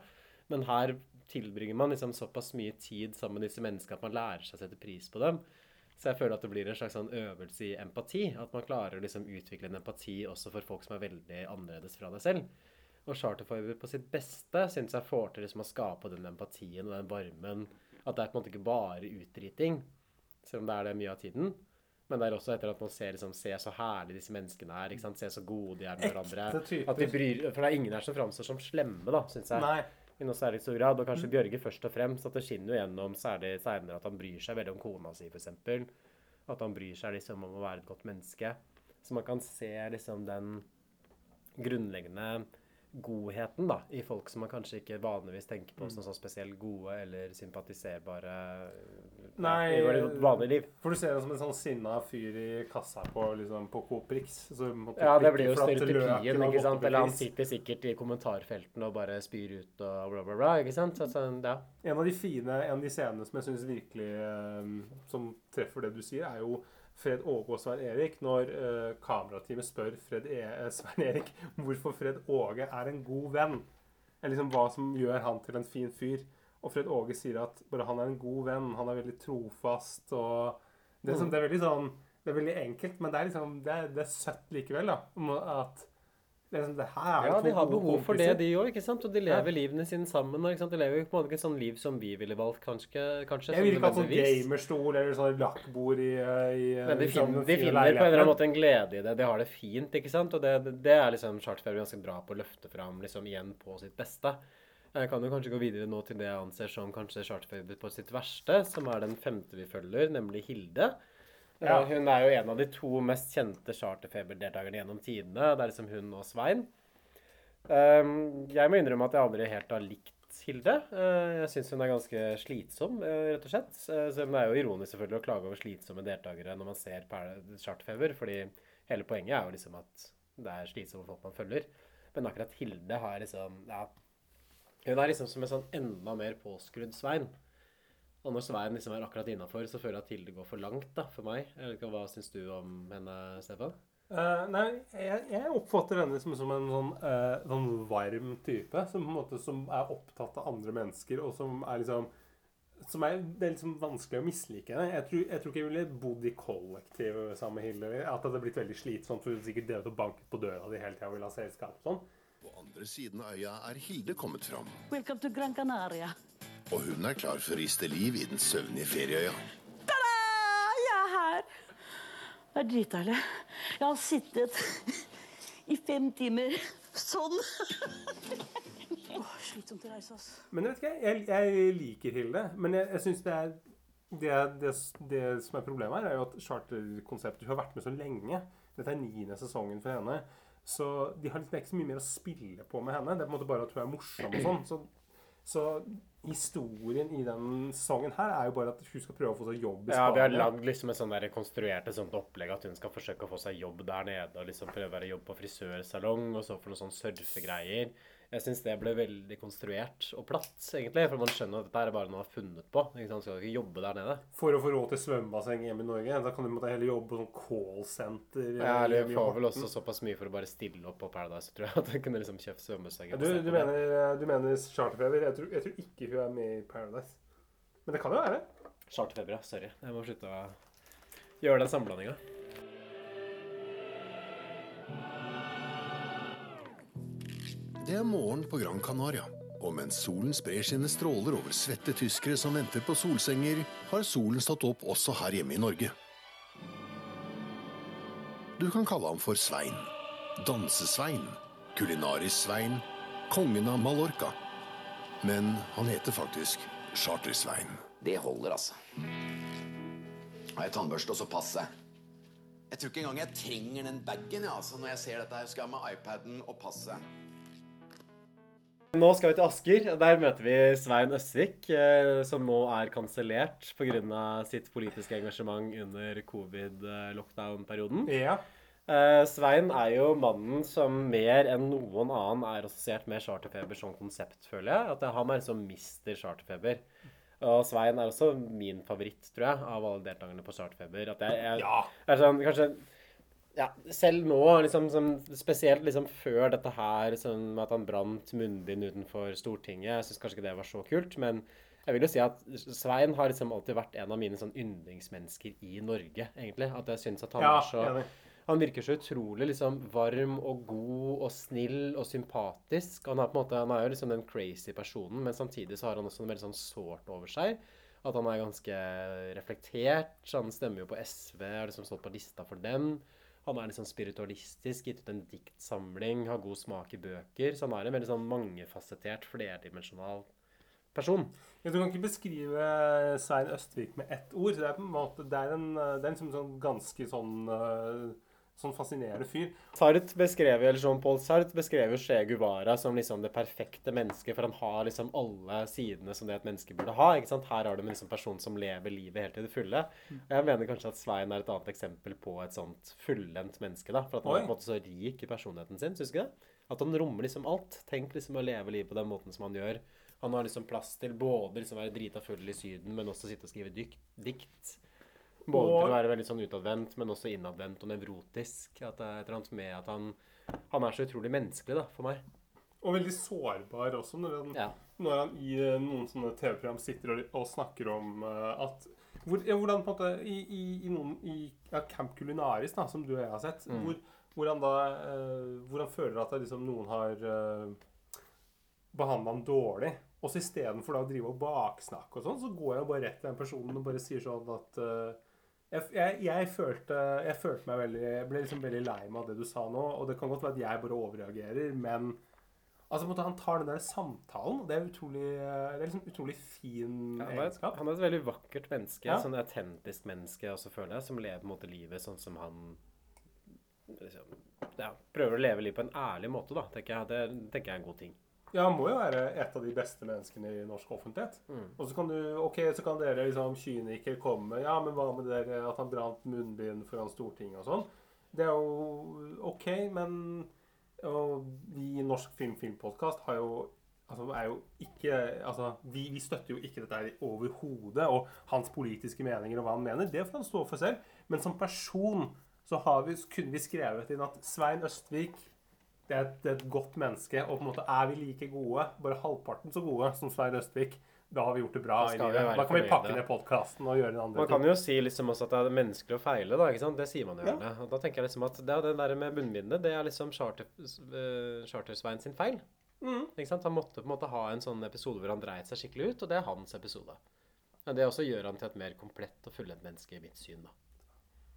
Men her tilbringer man liksom såpass mye tid sammen med disse menneskene at man lærer seg å sette pris på dem. Så jeg føler at det blir en slags sånn øvelse i empati. At man klarer å liksom utvikle en empati også for folk som er veldig annerledes fra deg selv. Og Charterfiber på sitt beste syns jeg får til liksom å skape den empatien og den varmen. At det er på en måte ikke bare utdriting, selv om det er det mye av tiden. Men det er også etter at man ser, liksom, ser så herlig disse menneskene er. Ser så gode de er med hverandre. At de bryr, for det er ingen her som framstår som slemme, da, syns jeg. Nei. I noe særlig stor grad. Og kanskje Bjørge først og fremst. At det skinner jo gjennom særlig senere at han bryr seg veldig om kona si, f.eks. At han bryr seg liksom om å være et godt menneske. Så man kan se liksom den grunnleggende godheten da, i folk som man kanskje ikke vanligvis tenker på som sånn spesielt gode eller sympatiserbare Nei, ja, i vårt vanlige liv. For du ser det som en sånn sinna fyr i kassa på, liksom, på Coop Rix. Ja, det blir jo stereotypien, ikke sant? Eller han sitter sikkert i kommentarfeltene og bare spyr ut og bla, bla, bla. ikke sant? Altså, ja. En av de fine, en av de scenene som jeg syns virkelig um, som treffer det du sier, er jo Fred Åge og Svein Erik når uh, kamerateamet spør Fred e eh, Svein Erik hvorfor Fred Åge er en god venn. Eller liksom hva som gjør han til en fin fyr. Og Fred Åge sier at bare han er en god venn, han er veldig trofast og Det er, sånn, Mm. det er veldig sånn Det er veldig enkelt, men det er liksom Det er, det er søtt likevel, da. At liksom, det her er Ja, de har behov for det, de òg. Og de lever livene sine sammen. og? De lever jo på en måte ikke et sånt liv som vi ville valgt, kanskje. kanskje Jeg vil ikke ha sånn gamerstol eller sånn lakkbord i, i Men de, liksom, finner, de finner på en eller annen måte en glede i det. De har det fint, ikke sant? Og det, det er liksom Charterfeber ganske bra på å løfte fram liksom igjen på sitt beste. Jeg kan jo kanskje gå videre nå til det jeg anser som kanskje Charterfeber på sitt verste, som er den femte vi følger, nemlig Hilde. Ja. Eh, Hun er jo en av de to mest kjente Charterfeber-deltakerne gjennom tidene. Det er liksom hun og Svein. Um, jeg må innrømme at jeg aldri helt har likt Hilde. Uh, jeg syns hun er ganske slitsom, uh, rett og slett. Selv så det er jo ironisk selvfølgelig å klage over slitsomme deltakere når man ser Charterfeber, fordi hele poenget er jo liksom at det er slitsomme folk man følger. Men akkurat Hilde har liksom ja, Hun er liksom som en sånn enda mer påskrudd Svein. Og når Svein liksom er akkurat innafor, så føler jeg at Hilde går for langt da, for meg. Jeg vet ikke, Hva syns du om henne, Stefan? Uh, nei, jeg, jeg oppfatter henne som, som en sånn, uh, sånn varm type. Som på en måte som er opptatt av andre mennesker, og som er liksom som er, Det er liksom vanskelig å mislike henne. Jeg tror, jeg tror ikke jeg ville bodd i kollektiv sammen med Hilde. At det hadde blitt veldig slitsomt, for hun sikkert drevet og banket på døra di hele tida og ville ha selskap. sånn. På andre siden av øya er Hilde kommet fram, Welcome to Gran Canaria. Og hun er klar for å riste liv i den søvnige ferieøya. Ta-da! Jeg er her. Det er dritdeilig. Jeg har sittet i fem timer Sånn. Åh, slitsomt å reise, altså. Men jeg vet ikke, jeg, jeg liker Hilde. Men jeg, jeg syns det er det, det, det som er problemet her, er jo at charterkonseptet Hun har vært med så lenge. Dette er niende sesongen for henne. Så de har liksom ikke så mye mer å spille på med henne. Det er på en måte bare at hun er morsom og sånn. Så, så historien i den sesongen her er jo bare at hun skal prøve å få seg jobb i Ja, de har lagd liksom et sånn der konstruert et sånt opplegg at hun skal forsøke å få seg jobb der nede og liksom prøve å være jobb på frisørsalong og så for noen sånne surfegreier. Jeg syns det ble veldig konstruert og platt, egentlig. For man skjønner at dette er bare noe man har funnet på. Ikke sant? Skal ikke jobbe der nede. For å få råd til svømmebasseng hjemme i Norge. Da kan du måtte heller jobbe på sånn callsenter. Ja, eller hjemme i får vel også såpass mye for å bare stille opp på Paradise, tror jeg. [laughs] At hun kunne liksom kjøpt svømmeseng. Ja, du, du, mener, du mener charterfeber? Jeg tror, jeg tror ikke hun er med i Paradise. Men det kan jo være. Charterfeber, ja. Sorry. Jeg må slutte å gjøre den sammenblandinga. Det er morgen på Gran Canaria, og mens solen sprer sine stråler over svette tyskere som venter på solsenger, har solen stått opp også her hjemme i Norge. Du kan kalle ham for Svein. Dansesvein. Kulinarisk-Svein. Kongen av Mallorca. Men han heter faktisk Charter-Svein. Det holder, altså. Har jeg tannbørste og så passe? Jeg tror ikke engang jeg trenger den bagen ja, altså, når jeg ser dette her. Skal jeg ha med iPaden og passet. Nå skal vi til Asker. Der møter vi Svein Østvik, eh, som nå er kansellert pga. sitt politiske engasjement under covid-lockdown-perioden. Ja. Eh, Svein er jo mannen som mer enn noen annen er assosiert med charterfeber som konsept, føler jeg. At han er liksom mister charterfeber. Og Svein er også min favoritt, tror jeg, av alle deltakerne på charterfeber. At jeg, jeg, Ja. er sånn, kanskje ja, selv nå, liksom, som, spesielt liksom før dette her, sånn at han brant munnbind utenfor Stortinget Jeg syns kanskje ikke det var så kult, men jeg vil jo si at Svein har liksom alltid vært en av mine sånn yndlingsmennesker i Norge, egentlig. At jeg syns at han Ja, er så enig. Han virker så utrolig liksom varm og god og snill og sympatisk. Han er på en måte, han er jo liksom den crazy personen, men samtidig så har han også noe veldig sånn sårt over seg. At han er ganske reflektert. så Han stemmer jo på SV, har liksom stått på lista for dem. Han er sånn spiritualistisk, gitt ut en diktsamling, har god smak i bøker. Så han er en veldig sånn mangefasettert, flerdimensjonal person. Ja, du kan ikke beskrive Svein Østvik med ett ord. Det er på en måte, det er en, det er en sånn, sånn ganske sånn, eh, sånn fascinerende fyr. Sart beskrev, eller Jean Paul Sartre beskrev jo Che Guevara som liksom det perfekte mennesket, for han har liksom alle sidene som det et menneske burde ha. ikke sant? Her har du en liksom person som lever livet helt til det fulle. Og jeg mener kanskje at Svein er et annet eksempel på et sånt fullendt menneske. da, For at han er på en måte så rik i personligheten sin. Syns du ikke det? At han rommer liksom alt. Tenk liksom å leve livet på den måten som han gjør. Han har liksom plass til både liksom være drita full i Syden, men også sitte og skrive dikt. Både Og- til å være veldig sånn utadvendt, men også innadvendt og nevrotisk. At det er et eller annet med at han, han er så utrolig menneskelig, da, for meg. Og veldig sårbar også, når han, når han i eh, noen sånne TV-program sitter og, og snakker om uh, at hvor, ja, Hvordan på en måte I, i, i noen i ja, Camp Culinaris, da, som du og jeg har sett, Mm. hvor, hvor han da uh, Hvor han føler at liksom, noen har uh, behandla ham dårlig. Og så istedenfor å drive og baksnakke og sånn, så går jeg bare rett til den personen og bare sier sånn at eh, jeg, jeg, jeg, følte, jeg følte meg veldig Jeg ble liksom veldig lei meg av det du sa nå. Og det kan godt være at jeg bare overreagerer, men altså, måtte måte, han tar den der samtalen. Det er utrolig Det er liksom utrolig fin Ja, han, er, egenskap. han er et veldig vakkert menneske. Ja. Sånn autentisk menneske også, føler jeg. Som lever på en måte livet sånn som han liksom, ja, prøver å leve livet på en ærlig måte, da, tenker jeg. Det tenker jeg er en god ting. Ja, han må jo være et av de beste menneskene i norsk offentlighet. Mm. Og så kan du, ok, så kan dere liksom kynikere komme Ja, men hva med dere at han brant munnbind foran Stortinget og sånn? Det er jo ok, men og vi i Norsk Film Filmpodkast har jo Altså, er jo ikke, altså, vi, vi støtter jo ikke dette overhodet. Og hans politiske meninger og hva han mener, det får han stå for selv. Men som person så har vi, kunne vi skrevet inn at Svein Østvik det er, et, det er et godt menneske. Og på en måte er vi like gode, bare halvparten så gode som Svein Østvik, da har vi gjort det bra. Da. Da kan vi pakke ned podkasten og gjøre en andre Man kan jo si liksom også at det er menneskelig å feile, da. ikke sant? Det sier man jo Ja. Og da tenker jeg liksom at det, det der med bunnbindet, det er liksom charter, uh, Charter-Svein sin feil. Mm. Ikke sant? Han måtte på en måte ha en sånn episode hvor han dreit seg skikkelig ut, og det er hans episode. Men det også gjør han til et mer komplett og fullendt menneske i mitt syn, da.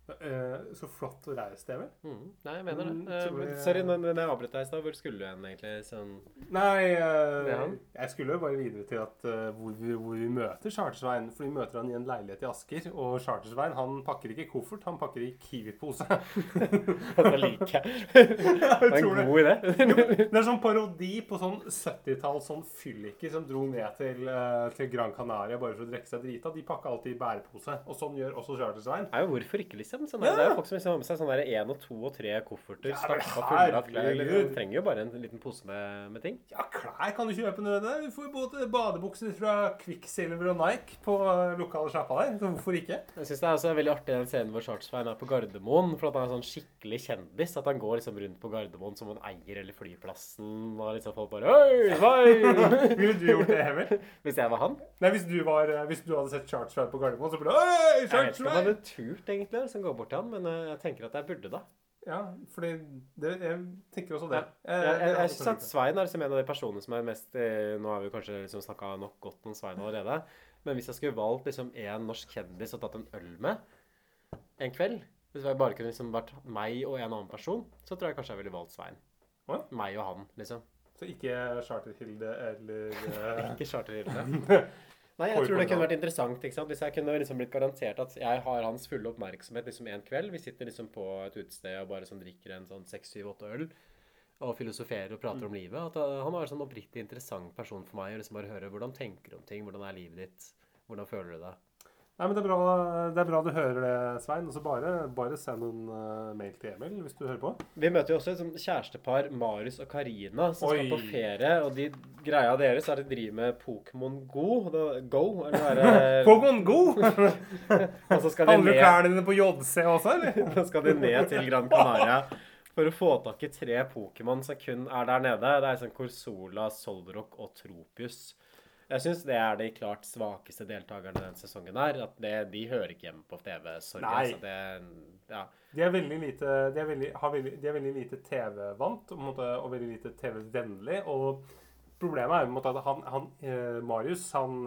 Eh, så flott og raust, Emil. Mm. Nei, jeg mener det. Mm, Eh, men jeg- sorry, men jeg avbrøt deg i stad. Hvor skulle du hen, egentlig? Sånn Nei, uh, jeg skulle jo bare videre til at uh, hvor, vi, hvor vi møter Chartersveien. For vi møter han i en leilighet i Asker. Og Chartersveien han pakker ikke koffert, han pakker i Kiwi-pose. [laughs] Det liker jeg. jeg [laughs] Det er en god idé. [laughs] Det er sånn parodi på sånn 70-tall sånn fylliker som dro ned til, uh, til Gran Canaria bare for å drikke seg drita. De pakka alltid i bærepose. Og sånn gjør også Chartersveien. Nei, hvorfor ikke, liksom? Sånn, Ja. Det er jo folk som liksom har med seg sånn der én og to og tre kofferter Ja, stappa fulle av klær. Eller, Du trenger jo bare en liten pose med, med ting. Ja, klær kan du kjøpe nødvendig. Du får både badebukser fra Quicksilver og Nike på eh, lokale sjappa der. Så hvorfor ikke? Jeg synes det er også veldig artig den scenen hvor Chartersveien er på Gardermoen. For at han er sånn skikkelig kjendis. At han går liksom rundt på Gardermoen som han eier eller flyplassen. Og liksom folk bare Oi, Svein! [laughs] Ville du gjort det, Hemmel? [laughs] Hvis jeg var han? Nei, hvis du, var, eh, hvis du hadde sett Chartersveien på Gardermoen, så ble det Oi, Jeg vet ikke om jeg Chartersveien! hadde turt egentlig liksom, gå bort til han, men eh, jeg tenker at jeg burde da. Ja, fordi det, jeg tenker også det. Jeg, jeg, jeg, jeg synes at Svein er liksom en av de personene som er mest eh, Nå har vi kanskje liksom snakka nok godt om Svein allerede. Men hvis jeg skulle valgt liksom en norsk kjendis og tatt en øl med en kveld Hvis jeg bare kunne liksom vært meg og en annen person, så tror jeg kanskje jeg ville valgt Svein. Hva? Meg og han, liksom. Så ikke Charterhilde eller [laughs] eh, Ikke Charterhilde. [laughs] Nei, jeg tror det kunne vært interessant hvis jeg kunne liksom blitt garantert at jeg har hans fulle oppmerksomhet liksom en kveld. Vi sitter liksom på et utested og bare sånn drikker en sånn seks, syv, åtte øl og filosoferer og prater om livet. At uh, han var en sånn oppriktig interessant person for meg. Og liksom bare høre hvordan tenker du om ting, hvordan er livet ditt, hvordan føler du det? Nei, men det er, bra, det er bra du hører det, Svein. Og bare, bare send en uh, mail til Emil hvis du hører på. Vi møter jo også et sånt kjærestepar, Marius og Karina, som Oi. skal på ferie. Og de, greia deres er at de driver med Pokémon Go. Go, eller er? [laughs] Pokémon Go! [laughs] og så skal de Handler ned klærne dine på JC også, eller? [laughs] så skal de ned til Gran Canaria for å få tak i tre Pokémon som kun er der nede. Det er sånn Corsola, Solrock og Tropius. Jeg syns det er de klart svakeste deltakerne denne sesongen her. At det, de hører ikke hjemme på TV. Sorry. Altså det, ja. De er veldig lite, de er veldig, veldig, de er veldig lite TV-vant og, veldig lite TV-vennlig. Og problemet er jo at han, han eh, Marius, han,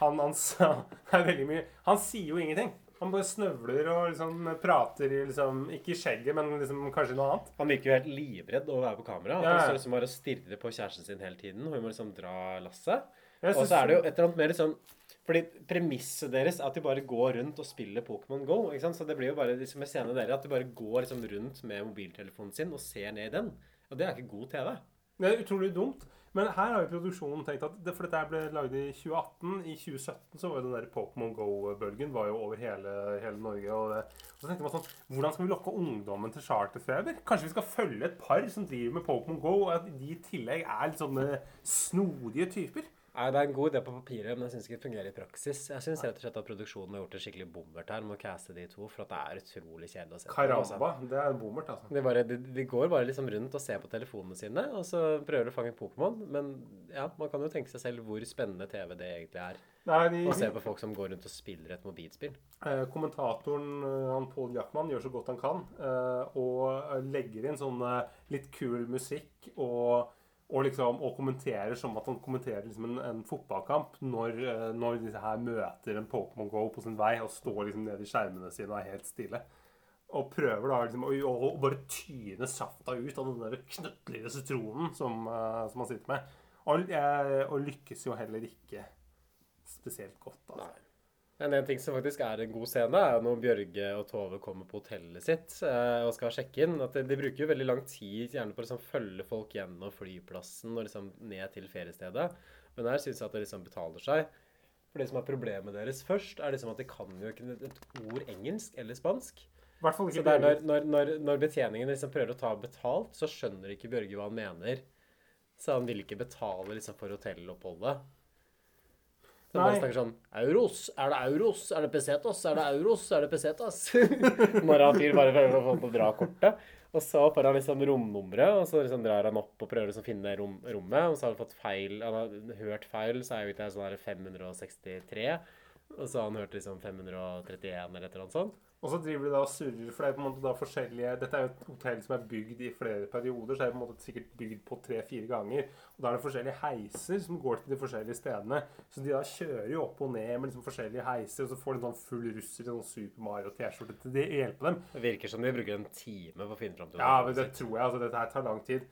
han, han, han, [laughs] veldig mye Han sier jo ingenting. Han bare snøvler og liksom prater i liksom Ikke i skjegget, men liksom kanskje noe annet. Han virker jo helt livredd å være på kamera. Ja. Han står liksom bare og stirrer på kjæresten sin hele tiden. Hun må liksom dra lasset. Og så er det jo et eller annet mer liksom fordi Premisset deres er at de bare går rundt og spiller Pokémon Go. ikke sant? Så det blir jo bare liksom med scenen deres at de bare går liksom rundt med mobiltelefonen sin og ser ned i den. Og det er ikke god TV. Det er utrolig dumt. Men her har jo produksjonen tenkt at For dette ble laget i 2018. I 2017 så var jo den der Pokémon Go-bølgen var jo over hele, hele Norge. Og, det, og så tenkte man sånn Hvordan skal vi lokke ungdommen til charterfeber? Kanskje vi skal følge et par som driver med Pokémon Go, og at de i tillegg er litt sånne snodige typer? Nei, Det er en god idé på papiret, men jeg syns ikke det fungerer i praksis. Jeg syns rett og slett at produksjonen har gjort en skikkelig bommert her med å caste de to, for at det er utrolig kjedelig å se på. altså. Det er bommert, altså. De, bare, de, de går bare liksom rundt og ser på telefonene sine, og så prøver de å fange Pokémon. Men ja, man kan jo tenke seg selv hvor spennende TV det egentlig er. Nei, de- Å se på folk som går rundt og spiller et mobilspill. Eh, kommentatoren eh, han Paul Jackman gjør så godt han kan, eh, og eh, legger inn sånn eh, litt kul musikk og, og liksom og kommenterer som at han kommenterer liksom en, en fotballkamp når, eh, når disse her møter en Pokémon Go på sin vei og står liksom nede i skjermene sine og er helt stille. Og prøver da liksom å, å, bare tyne safta ut av den der knøttlille sitronen som, eh, som han sitter med. Og, eh, og lykkes jo heller ikke spesielt godt. Altså. Men en ting som faktisk er en god scene, er når Bjørge og Tove kommer på hotellet sitt eh, og skal sjekke inn. at De, bruker jo veldig lang tid gjerne på å liksom følge folk gjennom flyplassen og liksom ned til feriestedet. Men her syns jeg at det liksom betaler seg. For det som er problemet deres først, er liksom at de kan jo ikke et ord engelsk eller spansk. Hvertfall ikke så det er når, når, når, når betjeningen liksom prøver å ta betalt, så skjønner ikke Bjørge hva han mener. Så han vil ikke betale liksom for hotelloppholdet. Så Nei. bare snakker sånn Euros? Er det euros? Er det pesetas? Er det euros? Er det pesetas? [laughs] Når han fyr bare prøver å få til å dra kortet. Og så får han liksom romnummeret, og så liksom drar han opp og prøver liksom å finne rom, rommet. Og så har han fått feil Han har hørt feil, så er jo ikke det sånn her 563. Og så har han hørt liksom 531 eller et eller annet sånt. Og så driver de da og surrer, for det er på en måte da forskjellige Dette er jo et hotell som er bygd i flere perioder, så det er på en måte sikkert bygd på tre-fire ganger. Og da er det forskjellige heiser som går til de forskjellige stedene. Så de da kjører jo opp og ned med liksom forskjellige heiser, og så får de sånn full russer i sånn Super Mario-T-skjorte til det hjelper dem. Det virker som de bruker en time på å finne fram til Ja, men det tror jeg. altså Dette her tar lang tid.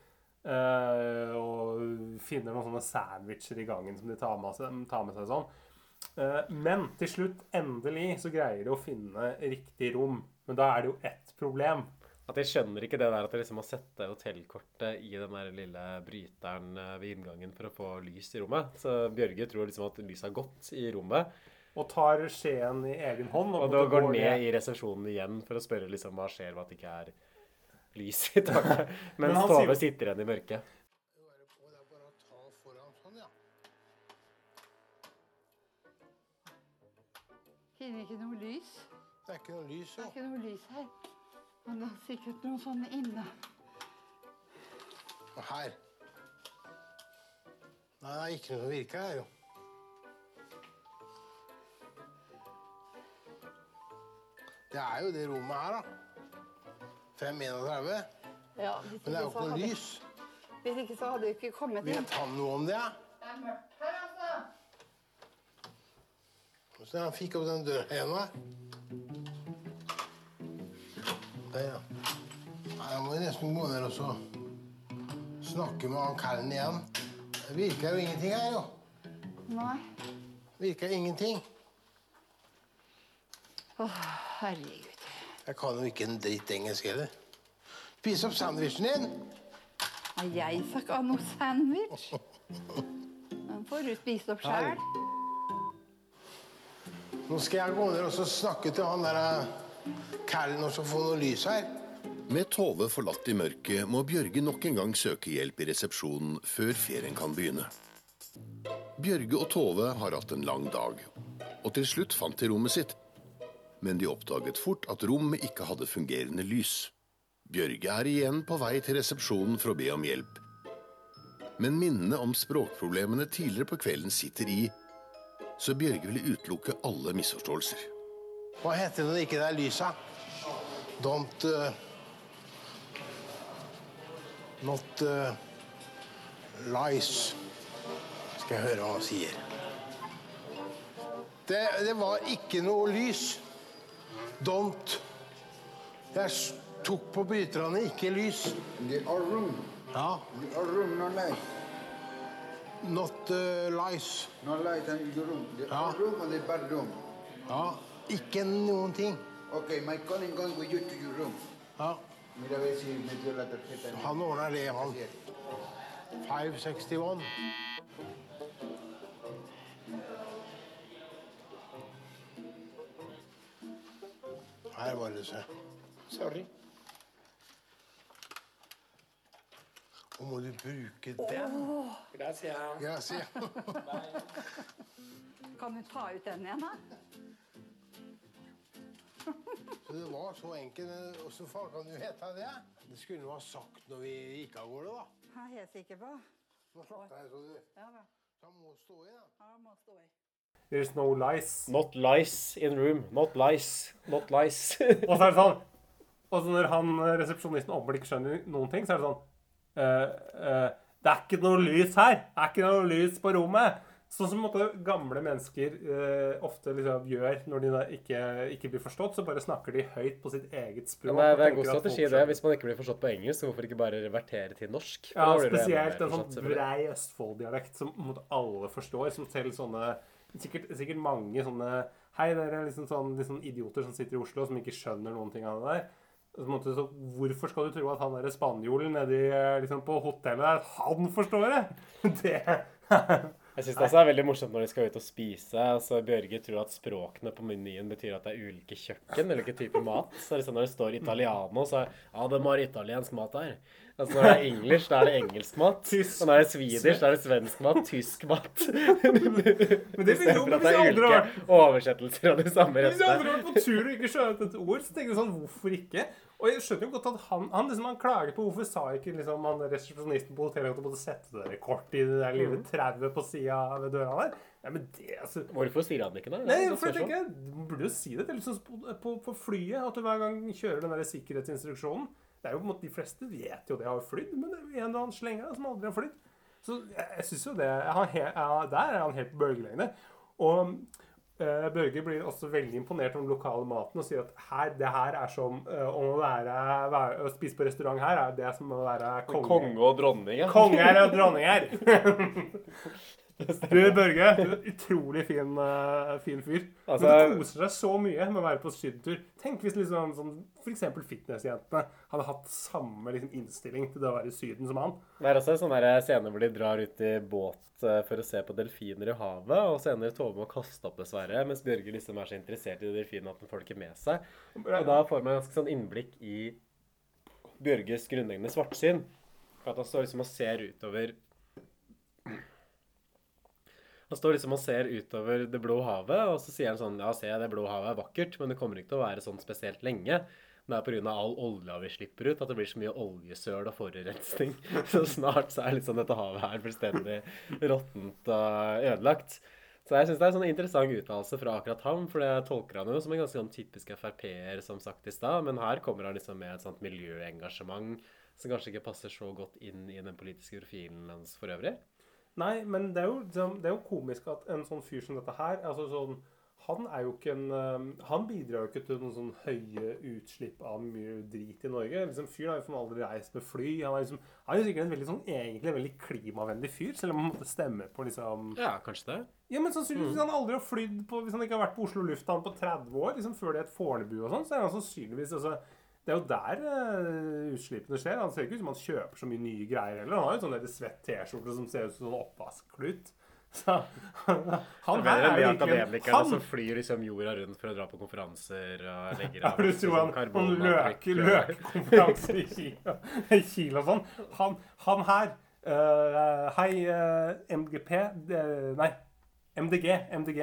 Uh, og finner noen sånne sandwicher i gangen som de tar med seg. Tar med seg sånn. Eh, men til slutt, endelig, så greier de å finne riktig rom. Men da er det jo ett problem. At jeg skjønner ikke det der at de liksom må sette hotellkortet i den der lille bryteren eh, ved inngangen for å få lys i rommet. Så Bjørge tror liksom at lyset har gått i rommet. Og tar skjeen i egen hånd. Og da går ned i resepsjonen igjen for å spørre liksom hva skjer med at det ikke er lys i taket. [laughs] Men Mens Tove sitter igjen i mørket. Finner ikke noe lys. Det er ikke noe lys, Det er ikke noe lys her. Men det er sikkert noe sånn inne. Og her. Nei, det er ikke noe som virker her, jo. Det er jo det rommet her, da. 531. Ja, Men det er jo ikke noe lys. Hvis ikke så hadde du ikke kommet inn. Vet han noe om det? ja? Det er mørkt her. Så han fikk opp den døra igjen. Der, ja. Jeg må nesten gå ned og så snakke med han kallen igjen. Det virker jo ingenting her, jo. Nei. Virker ingenting. Åh, herregud. Jeg kan jo ikke en dritt engelsk heller. Spis opp sandwichen din. Jeg skal ikke ha noe sandwich. [laughs] Den får du spise opp sjøl. Nå skal jeg gå ned og snakke til han der kallen og så få noe lys her. Med Tove forlatt i mørket må Bjørge nok en gang søke hjelp i resepsjonen før ferien kan begynne. Bjørge og Tove har hatt en lang dag, og til slutt fant de rommet sitt. Men de oppdaget fort at rommet ikke hadde fungerende lys. Bjørge er igjen på vei til resepsjonen for å be om hjelp. Men minnene om språkproblemene tidligere på kvelden sitter i, så Bjørge ville utelukke alle misforståelser. Hva heter det når det ikke er lysa? Don't uh, Not uh, lies. Skal jeg høre hva han sier. Det, det var ikke noe lys. Don't. Jeg tok på bryterne, ikke lys. The er room. Ja. The all room, no light. Not uh, lies. No light in the room. The Ja. all room or the bad room. Ja. Ikke noen ting. Okay, my colleague going with you to your room. Ja. Mira ver si metió la tarjeta. Han ordner det, han. 561. Her var det, se. Sorry. Og må du bruke den? Oh. Gracias. Gracias. Kan du ta ut den igjen, da? Så det var så enkelt. Så faen kan du hete det? Det skulle du ha sagt når vi gikk av gårde, da. Jeg er helt sikker på. Nå slakta jeg så du. Ja da. Så han må stå i, da. Ja, må stå i. There's no lies. Not lies in room. Not lies. Not lies. Og så er det sånn Og så når han eh, resepsjonisten åpenbart ikke skjønner noen ting, så er det sånn Det er ikke noe lys her! Det er ikke noe lys på rommet! Sånn som måte, gamle mennesker eh, ofte liksom gjør når de ikke, ikke blir forstått, så bare snakker de høyt på sitt eget språk. Ja, det, er- det er en god strategi, det. Hvis man ikke blir forstått på engelsk, så hvorfor ikke bare revertere til norsk? Ja, spesielt en sånn brei Østfold-dialekt som måte alle forstår. Som selv sånne Sikkert, sikkert mange sånne Hei, dere er liksom sånn, sånn idioter som sitter i Oslo som ikke skjønner noen ting av det der. Så hvorfor skal du tro at han derre spanjolen nede eh, liksom på hotellet der, han forstår det? [laughs] Det Jeg syns det er veldig morsomt når de skal ut og spise. Altså, Bjørge tror at språkene på menyen betyr at det er ulike kjøkken, ulike typer mat. Så liksom når det står italiano, så er ja, det må italiensk mat her. Altså når det er engelsk, da er det engelsk mat. Og når det er swedish, da er det svensk mat, tysk mat. [laughs] Men det vil jo- at det er ulike oversettelser av det samme Hvis jeg hadde vært på tur og ikke skjønt et ord, så tenker jeg sånn, hvorfor ikke? Og jeg skjønner jo godt at han, han, liksom, han klager på hvorfor sa ikke liksom, han resepsjonisten på hotellet at du måtte sette det der kort i det der lille Mhm. trauet på sida ved døra der. Nei, men det, altså... Hvorfor sier han ikke det? Nei, for jeg tenker, Du burde jo si det. Det liksom på, på, på flyet. At du hver gang kjører den der sikkerhetsinstruksjonen Det er jo på en måte De fleste vet jo det har flydd, men det er jo en eller annen slenger som aldri har flydd. Så jeg, jeg syns jo det jeg he, ja, Der er han helt på bølgelengde. Og eh, Børge blir også veldig imponert over den lokale maten og sier at her, det her er som om å være, være Å spise på restaurant her er det som å være konge. Konge og dronning. Konger og dronninger. [laughs] [laughs] Du, Børge, du er en utrolig fin, eh, fin fyr. Altså- Men du koser deg så mye med å være på sydentur. Tenk hvis liksom, sånn, eksempel fitnessjentene hadde hatt samme liksom, innstilling til det å være i Syden som han. Det er også en sånn scene hvor de drar ut i båt eh, for å se på delfiner i havet, og senere Tove må kaste opp, dessverre, mens Bjørge liksom er så interessert i delfinene at han får det ikke med seg. Og da får man ganske sånn innblikk i Bjørges grunnleggende svartsyn. For at han står liksom og ser utover Han står liksom og ser utover det blå havet, og så sier han sånn Ja, se, det blå havet er vakkert, men det kommer ikke til å være sånn spesielt lenge. Det er pga. all olja vi slipper ut, at det blir så mye oljesøl og forurensning. [laughs] Så snart så er liksom dette havet her fullstendig råttent og ødelagt. Så jeg syns det er en sånn interessant uttalelse fra akkurat ham, for det tolker han jo som en ganske sånn typisk Frp-er, som sagt i stad, men her kommer han liksom med et sånt miljøengasjement som kanskje ikke passer så godt inn i den politiske profilen hans for øvrig. Nei, men det er, jo, det er jo komisk at en sånn fyr som dette her altså sånn, Han er en um, Han bidrar jo ikke til noen sånn høye utslipp av mye drit i Norge. Liksom, fyren har jo aldri reist med fly. Han er, liksom, han er jo sikkert en veldig sånn, egentlig en veldig klimavennlig fyr, selv om han måtte stemme på liksom Ja, kanskje det. Ja, men sannsynligvis mm. han aldri har flydd på Hvis han ikke har vært på Oslo lufthavn på 30 år, liksom før det het Fornebu og sånn, så er han sannsynligvis altså, Det er jo der eh, utslippene skjer. Han ser ikke ut som han kjøper så mye nye greier heller. Han har jo sånn svett T-skjorte som ser ut som sånn oppvaskklut. [laughs] Så han Han her er er de akademikerne som flyr liksom jorda rundt for å dra på konferanser og [laughs] legger Ja, av du masse tror han, sånn han løker, løkekonferanse i Kina, [laughs] i Kina og sånn. Han, han her uh, Hei, uh, MGP uh, Nei, MDG. MDG.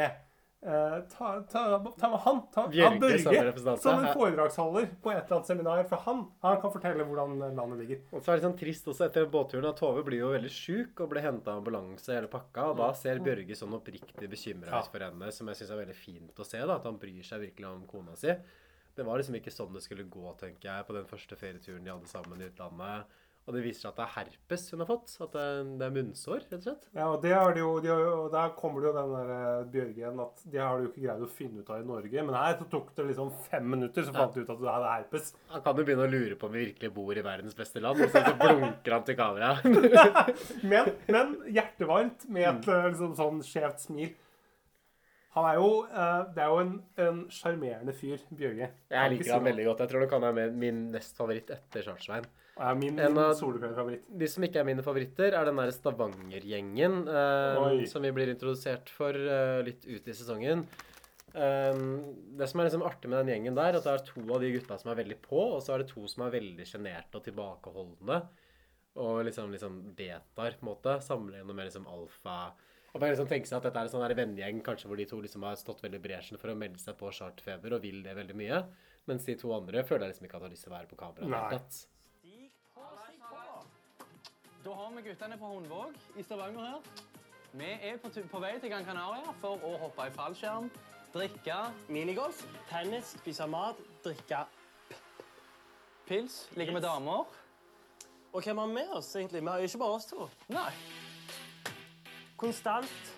Eh, ta, ta, ta med han. Ta, Bjørge han Børge som som en foredragsholder på et eller annet seminar. For han, han kan fortelle hvordan landet ligger. Og så er det sånn trist også etter båtturen at Tove blir jo veldig sjuk og ble henta av ambulanse hele pakka. Og da ser Bjørge sånn oppriktig bekymra ut for henne, som jeg syns er veldig fint å se. da, At han bryr seg virkelig om kona si. Det var liksom ikke sånn det skulle gå, tenker jeg, på den første ferieturen de hadde sammen i utlandet. Og det viser seg at det er herpes hun har fått. At det er, munnsår, rett og slett. Ja, og de jo, de jo- og der kommer det jo den der Bjørgen at det har du jo ikke greid å finne ut av i Norge. Men her så tok det liksom fem minutter, så fant du ut at det hadde herpes. Han kan jo begynne å lure på om vi virkelig bor i verdens beste land. Og så så blunker han til kamera. [laughs] men, men hjertevarmt med et eh, liksom, sånn skjevt smil. Han er jo eh, Det er jo en, en sjarmerende fyr, Bjørge. Jeg liker han veldig godt. Jeg tror nok han er min nest favoritt etter Chartsveien. Ja, min, min av- De som ikke er mine favoritter, er den der Stavanger-gjengen. eh, som vi blir introdusert for eh, litt ut i sesongen. Eh, det som er liksom artig med den gjengen der, at det er to av de gutta som er veldig på, og så er det to som er veldig sjenerte og tilbakeholdne. Og liksom, liksom betaer, på en måte. Sammenlignet med liksom alfa. Og bare liksom tenke seg at dette er en sånn vennegjeng kanskje hvor de to liksom har stått veldig i bresjen for å melde seg på charterfeber og vil det veldig mye. Mens de to andre føler jeg liksom ikke at har lyst til å være på kamera. Nei. tatt. Da har vi guttene fra Hundvåg i Stavanger her. Vi er på, på vei til Gran Canaria for å hoppe i fallskjerm, drikke minigolf, tennis, spise mat, drikke pils, ligge med damer. Og hvem har vi med oss, egentlig? Vi har jo ikke bare oss to. Nei. Konstant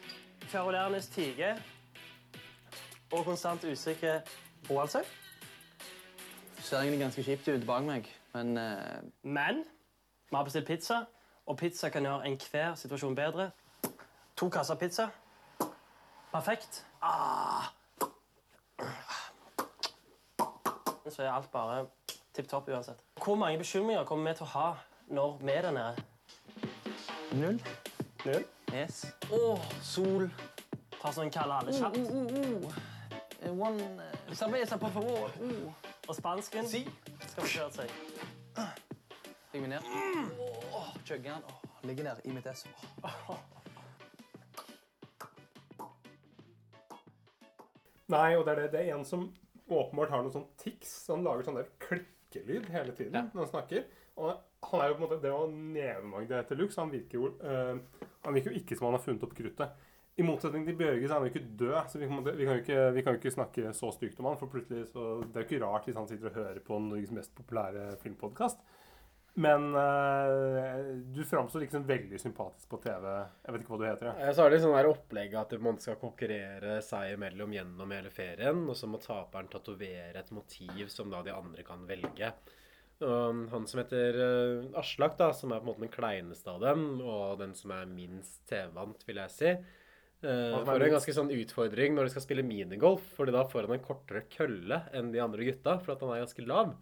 kverulerende Tige og konstant usikre Roaldshaug. Ser egentlig ganske kjipt ut bak meg, men Men vi har bestilt pizza, og pizza kan gjøre enhver situasjon bedre. To kasser pizza. Perfekt. Ah. Så er alt bare tipp topp uansett. Hvor mange bekymringer kommer vi til å ha når vi er der nede? Null. Null? Yes. Å, sol. Ta sånn kalle alle kjapt. Uh, uh, uh. One uh, cerveza, por favor. Uh. Og spansken skal få kjørt seg. Fikk meg ned. Åh, Chugger den. Ligger ned i mitt ess. Nei, og det er det. Det er en som åpenbart har noen sånn tics. Så han lager sånn der klikkelyd hele tiden når han snakker. Og han er jo på en måte Det var nevemagnet til Lux. Han virker jo øh, Han virker jo ikke som han har funnet opp kruttet. I motsetning til Bjørge så er han jo ikke død, så vi kan, vi kan, jo, ikke, vi kan jo ikke snakke så stygt om han. For plutselig så Det er jo ikke rart hvis han sitter og hører på Norges mest populære filmpodkast. Men uh, du framstår liksom veldig sympatisk på TV. Jeg vet ikke hva du heter. Ja, Så er det sånn der opplegg at man skal konkurrere seg imellom gjennom hele ferien, og så må taperen tatovere et motiv som da de andre kan velge. Og han som heter uh, Aslak, da, som er på en måte den kleineste av dem, og den som er minst TV-vant, vil jeg si, uh, får en ganske sånn utfordring når de skal spille minigolf, fordi da får han en kortere kølle enn de andre gutta, for at han er ganske lav.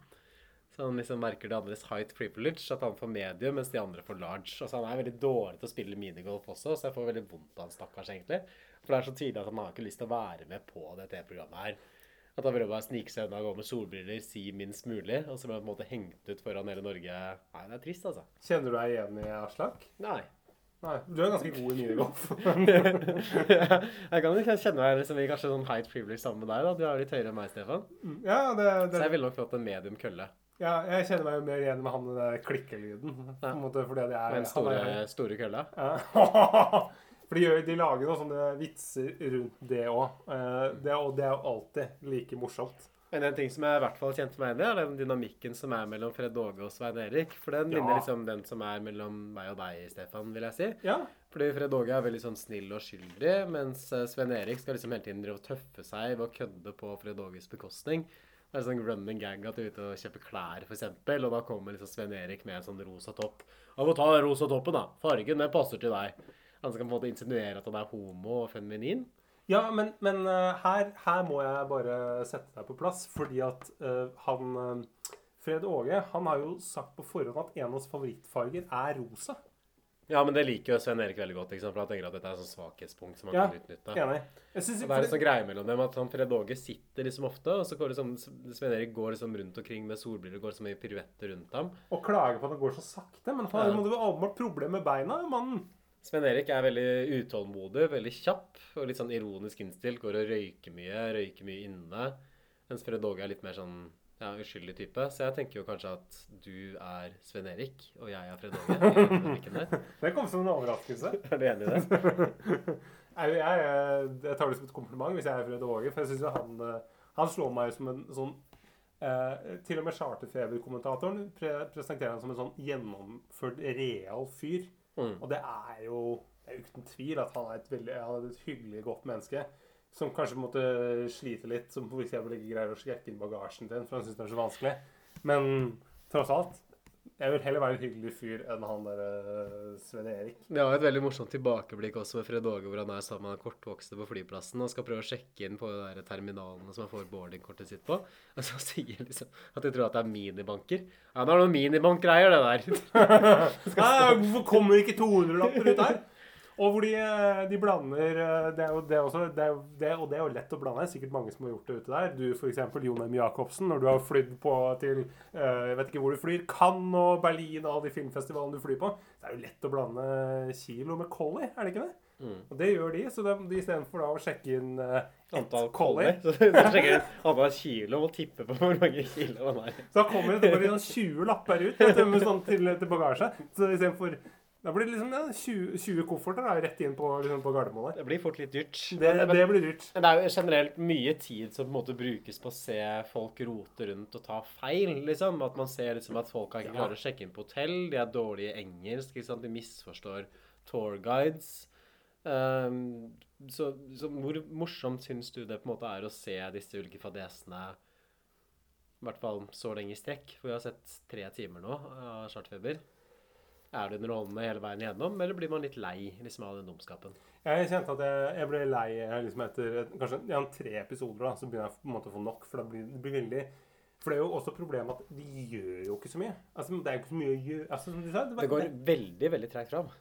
Så han liksom merker det andres height privilege, at han får medium, mens de andre får large. Altså Han er veldig dårlig til å spille minigolf også, så jeg får veldig vondt av han stakkars, egentlig. For det er så tydelig at han har ikke lyst til å være med på dette programmet her. At han prøver å snike seg unna, gå med solbriller, si minst mulig, og så blir han på en måte hengt ut foran hele Norge. Nei, det er trist, altså. Kjenner du deg igjen i Aslak? Nei. Nei, Du er ganske god i minigolf. [laughs] jeg kan jo kjenne meg liksom, i kanskje sånn height privilege sammen med deg. da. Du er litt høyere enn meg, Stefan. Ja, det, det, Så jeg ville nok fått en medium kølle. Ja, jeg kjenner meg jo mer igjen med han den klikkelyden. På en måte, fordi det er, den store, er- store kølla. Ja. [laughs] For de, gjør, de lager noen sånne vitser rundt det òg. Og det er jo alltid like morsomt. Men en ting som jeg i hvert fall kjente meg igjen i, er den dynamikken som er mellom Fred Åge og Svein Erik. For den Ja. ligner liksom den som er mellom meg og deg, Stefan, vil jeg si. Ja. Fordi Fred Åge er veldig sånn snill og skyldig, mens eh, Svein Erik skal liksom hele tiden tøffe seg ved å kødde på Fred Åges bekostning. Det er sånn running gang at du er ute og kjøper klær, eksempel, og da kommer liksom Sven-Erik med en sånn rosa topp. Ja, må ta den rosa toppen, da. Fargen, den passer til deg. Han skal på en måte insinuere at han er homo og feminin. Ja, men, men eh, her, her må jeg bare sette deg på plass, fordi at uh, han eh, Fred Åge han har jo sagt på forhånd at en av hans favorittfarger er rosa. Ja, men det liker jo Svein Erik veldig godt, for han tenker at dette er et svakhetspunkt som han Ja, kan utnytte. enig. Synes- og det er en sånn greie mellom dem at han Fred Åge sitter liksom ofte, og så går liksom, Svein Erik går liksom rundt omkring med solbriller, går så mye piruetter rundt ham. Og klager på at det går så sakte, men han Ja. hadde jo åpenbart problemer med beina, mannen. Svein Erik er veldig utålmodig, veldig kjapp og litt sånn ironisk innstilt. Går og røyker mye, røyker mye inne. Mens Fred Åge er litt mer sånn ja, uskyldig type. Så jeg tenker jo kanskje at du er Svein Erik, og jeg er Fred Åge. [laughs] Det kom som en overraskelse. [laughs] Er du enig i det? [laughs] Jeg, jeg, jeg tar det som et kompliment hvis jeg er Fred Åge, for jeg synes jo han, eh, han slår meg som en sånn eh, Til og med charterfeberkommentatoren pre presenterer han som en sånn gjennomført real fyr. Mm. Og det er jo det er uten tvil at han er et veldig han er et hyggelig, godt menneske. Som kanskje måtte slite litt, som f.eks. ikke greier å skrekke inn bagasjen sin, for han syns det er så vanskelig. Men tross alt jeg vil heller være en hyggelig fyr enn han der uh, Svein Erik. Vi har et veldig morsomt tilbakeblikk også med Fred Åge, hvor han er sammen med den kortvokste på flyplassen og skal prøve å sjekke inn på de der terminalene som han får boardingkortet sitt på. Og så [laughs] sier han liksom at de tror at det er minibanker. Ja, det er noen minibankgreier, det der. [laughs] [laughs] Nei, hvorfor kommer ikke 200-lapper ut der? Og hvor de, eh, de blander eh, det er jo, det er også, det er, jo- det, Og det er jo lett å blande. Det er sikkert mange som har gjort det ute der. Du f.eks. Jon M. Jacobsen, når du har flydd på til eh, Jeg vet ikke hvor du flyr. Cannes og Berlin og alle de filmfestivalene du flyr på. Det er jo lett å blande kilo med collie, er det ikke det? Mm. Og det gjør de. Så de, de istedenfor da å sjekke inn uh, Antall collie. [laughs] Så [laughs] sjekker de antall kilo og tipper på hvor mange kilo han er. Så da kommer det bare sånn 20 lapper ut vet med sånn til, til bagasje. Så istedenfor Da blir det liksom ja, 20, 20 kofferter da, rett inn på, liksom, på Gardermoen. der. Det blir fort litt dyrt. Det, Men- det blir dyrt. Men det er jo generelt mye tid som på en måte brukes på å se folk rote rundt og ta feil, liksom. At man ser liksom at folk ikke klarer å sjekke inn på hotell, de er dårlige i engelsk, liksom. de misforstår tour guides. Ehm, så, så hvor morsomt syns du det på en måte er å se disse ulike fadesene i hvert fall så lenge i strekk? For vi har sett tre timer nå av Chartfeber. Er du underholdende hele veien igjennom, eller blir man litt lei liksom, av den dumskapen? Jeg kjente at jeg, jeg ble lei liksom etter kanskje ja, tre episoder. da, Så begynner jeg på en måte å få nok. For det blir, det blir veldig For det er jo også problemet at de gjør jo ikke så mye. Altså, Det er jo ikke så mye å gjøre. Altså, som du sa, Det går veldig, veldig tregt fram.